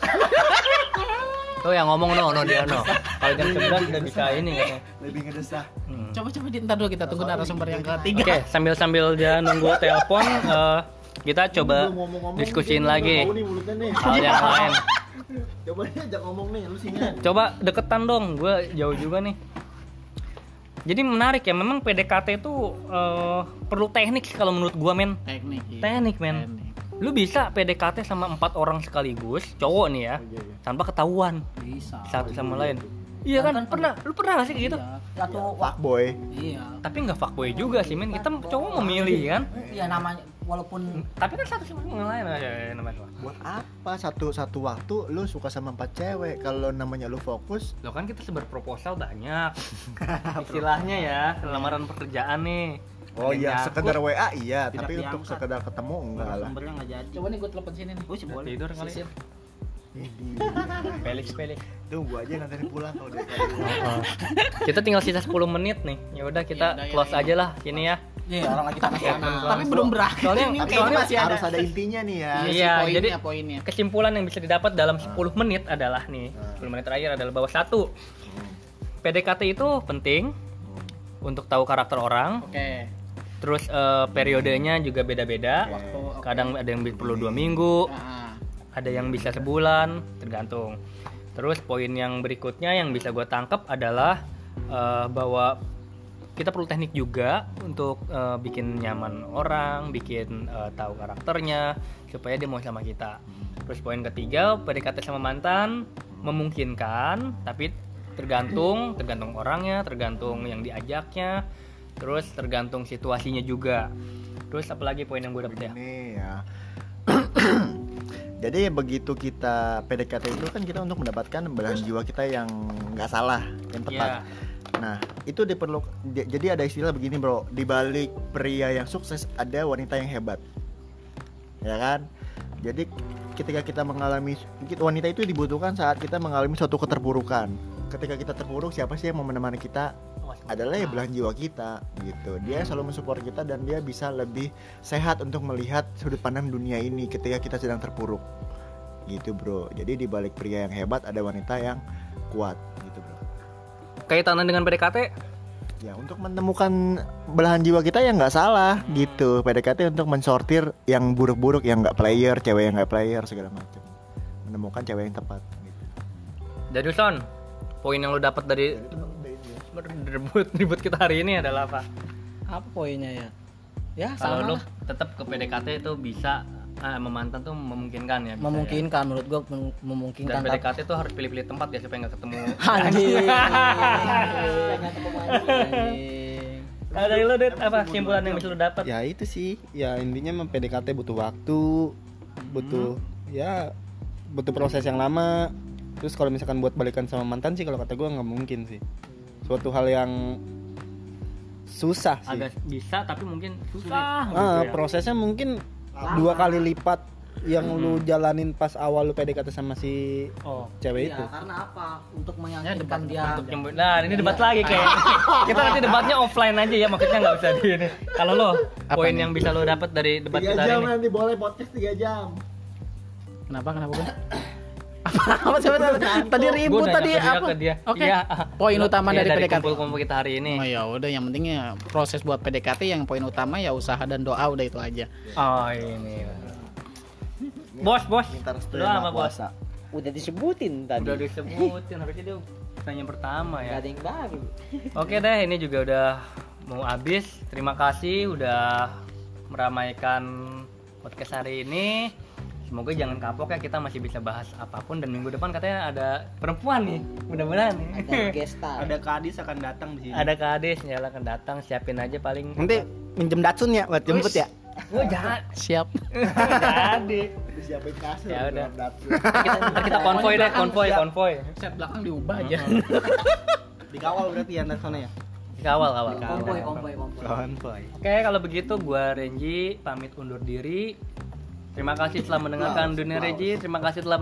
Tuh yang ngomong no, no dia no. Kalau jam 11 udah bisa ini katanya. lebih ngedesah Hmm. coba coba di ntar dulu kita tunggu narasumber yang ketiga Oke, sambil-sambil dia nunggu telepon, eh, kita coba diskusiin lagi nih mulutnya nih hal yang lain. coba nih ajak ngomong nih lu singa Coba deketan dong, gue jauh juga nih. Jadi menarik ya, memang PDKT itu eh, perlu teknik kalau menurut gua men. teknik iya. Teknik men. Teknik. Lu bisa PDKT sama empat orang sekaligus, cowok nih ya, iya, iya. tanpa ketahuan bisa satu sama lain. Iya kan, pernah, lu pernah gak sih kayak gitu? Iya. satu wak fuckboy iya Tapi nggak fuckboy juga sih men, kita cowok memilih kan. iya namanya walaupun Tapi kan satu sama yang lain aja ya, namanya. buat apa satu satu waktu lu suka sama empat cewek kalau namanya lu fokus Lo kan kita sebar proposal banyak. Istilahnya ya, lamaran pekerjaan nih. Oh iya sekedar WA iya Tidak tapi untuk diangkat. sekedar ketemu enggak lah narasumbernya nggak jadi. coba nih gue telepon sini nih Oh, sih boleh. tidur kali. Sip. Felix, Felix. tunggu aja nanti pulang kalau dia kita tinggal sisa 10 menit nih. Ya udah kita Ya udah, ya close udah, ya. aja lah sini ya. Nih orang lagi panas-panas. Tapi belum berakhir. Soalnya, Ini soalnya kayaknya masih ada. harus ada intinya nih ya. Iya, Iya, poinnya, jadi poinnya. kesimpulan yang bisa didapat dalam 10 menit adalah nih 10 menit terakhir adalah bahwa satu PDKT itu penting untuk tahu karakter orang Oke. Terus eh, periodenya juga beda-beda. Oke. kadang ada yang perlu dua minggu. Nah, ada yang bisa sebulan tergantung. Terus poin yang berikutnya yang bisa gue tangkap adalah eh, bahwa kita perlu teknik juga untuk eh, bikin nyaman orang bikin eh, tahu karakternya supaya dia mau sama kita. Terus poin ketiga PDKT sama mantan memungkinkan tapi tergantung tergantung orangnya tergantung yang diajaknya terus tergantung situasinya juga terus apalagi poin yang gue dapet ya Ini ya. Jadi begitu kita PDKT itu kan kita untuk mendapatkan belahan jiwa kita yang nggak salah, yang tepat. Iya. Nah itu diperlu. di- Jadi ada istilah begini bro, di balik pria yang sukses ada wanita yang hebat, ya kan? Jadi ketika kita mengalami wanita itu dibutuhkan saat kita mengalami suatu keterpurukan. Ketika kita terpuruk, siapa sih yang mau menemani kita? Adalah ya belahan jiwa kita gitu. Dia selalu mensupport kita dan dia bisa lebih sehat untuk melihat sudut pandang dunia ini ketika kita sedang terpuruk. Gitu bro. Jadi di balik pria yang hebat ada wanita yang kuat gitu bro. Kaitannya dengan PDKT ya untuk menemukan belahan jiwa kita yang nggak salah gitu. PDKT untuk mensortir yang buruk-buruk yang nggak player cewek yang nggak player segala macam. Menemukan cewek yang tepat gitu. Jadi Son, poin yang lo dapat dari ribut ribut kita hari ini adalah apa? Apa poinnya ya? Ya Kalau lah. tetap ke PDKT itu bisa ah, memantau tuh memungkinkan ya. bisa Memungkinkan menurut gua mem- ya. Dan memungkinkan. tapi- PDKT tuh harus pilih-pilih tempat ya supaya nggak ketemu. Anjing. Kalau dari lo Dit, apa kesimpulan yang bisa lo dapat? ya itu sih ya intinya mem- PDKT butuh waktu butuh ya butuh proses yang lama terus kalau misalkan buat balikan sama mantan sih kalau kata gue nggak mungkin sih suatu hal yang susah sih Agak bisa tapi mungkin susah. ah, gitu ya. prosesnya mungkin dua kali lipat yang lu jalanin pas awal lu PDKT sama si Oh. cewek itu Iya, karena apa? Untuk Ya, meyakinkan dia. Untuk. Nah, ini debat lagi kayak. kita nanti debatnya offline aja ya, maksudnya nggak usah di ini. Kalau lo, poin yang bisa lo dapat dari debat kita hari ini. nanti boleh podcast 3 jam Kenapa? Kenapa? Apa sih tadi ribut tadi apa? Oke. Iya. Poin Lo- utama iya, dari PDKT. kumpul-kumpul kita hari ini. Oh ya udah yang penting ya proses buat PDKT yang poin utama ya usaha dan doa udah itu aja. Oh, ini. Bos, bos. minta restu apa, Maha bos? Udah disebutin tadi. Udah disebutin harusnya dia pertanyaan pertama Gak ya. ada yang baru. Oke deh, ini juga udah mau habis. Terima kasih udah meramaikan podcast hari ini. Semoga jangan kapok ya kita masih bisa bahas apa pun dan minggu depan katanya ada perempuan nih. Mudah-mudahan nih. Ada gestar. ada kadis akan datang di sini Ada kades nyala akan datang, siapin aja paling. nanti minjem datsun ya buat jemput ya Gue jahat. Siap. Jadi. siapin kasur Ya udah. Kita, kita konvoy deh, konvoy, konvoy. Set belakang diubah aja. dikawal berarti ya ntar sana ya Kawal, kawal. Kompoy, kompoy. konvoy Oke, kalau begitu gua Renji pamit undur diri. Terima kasih telah mendengarkan Dunia Renji. Terima kasih telah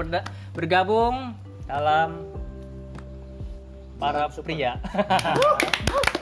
bergabung. Salam para pria.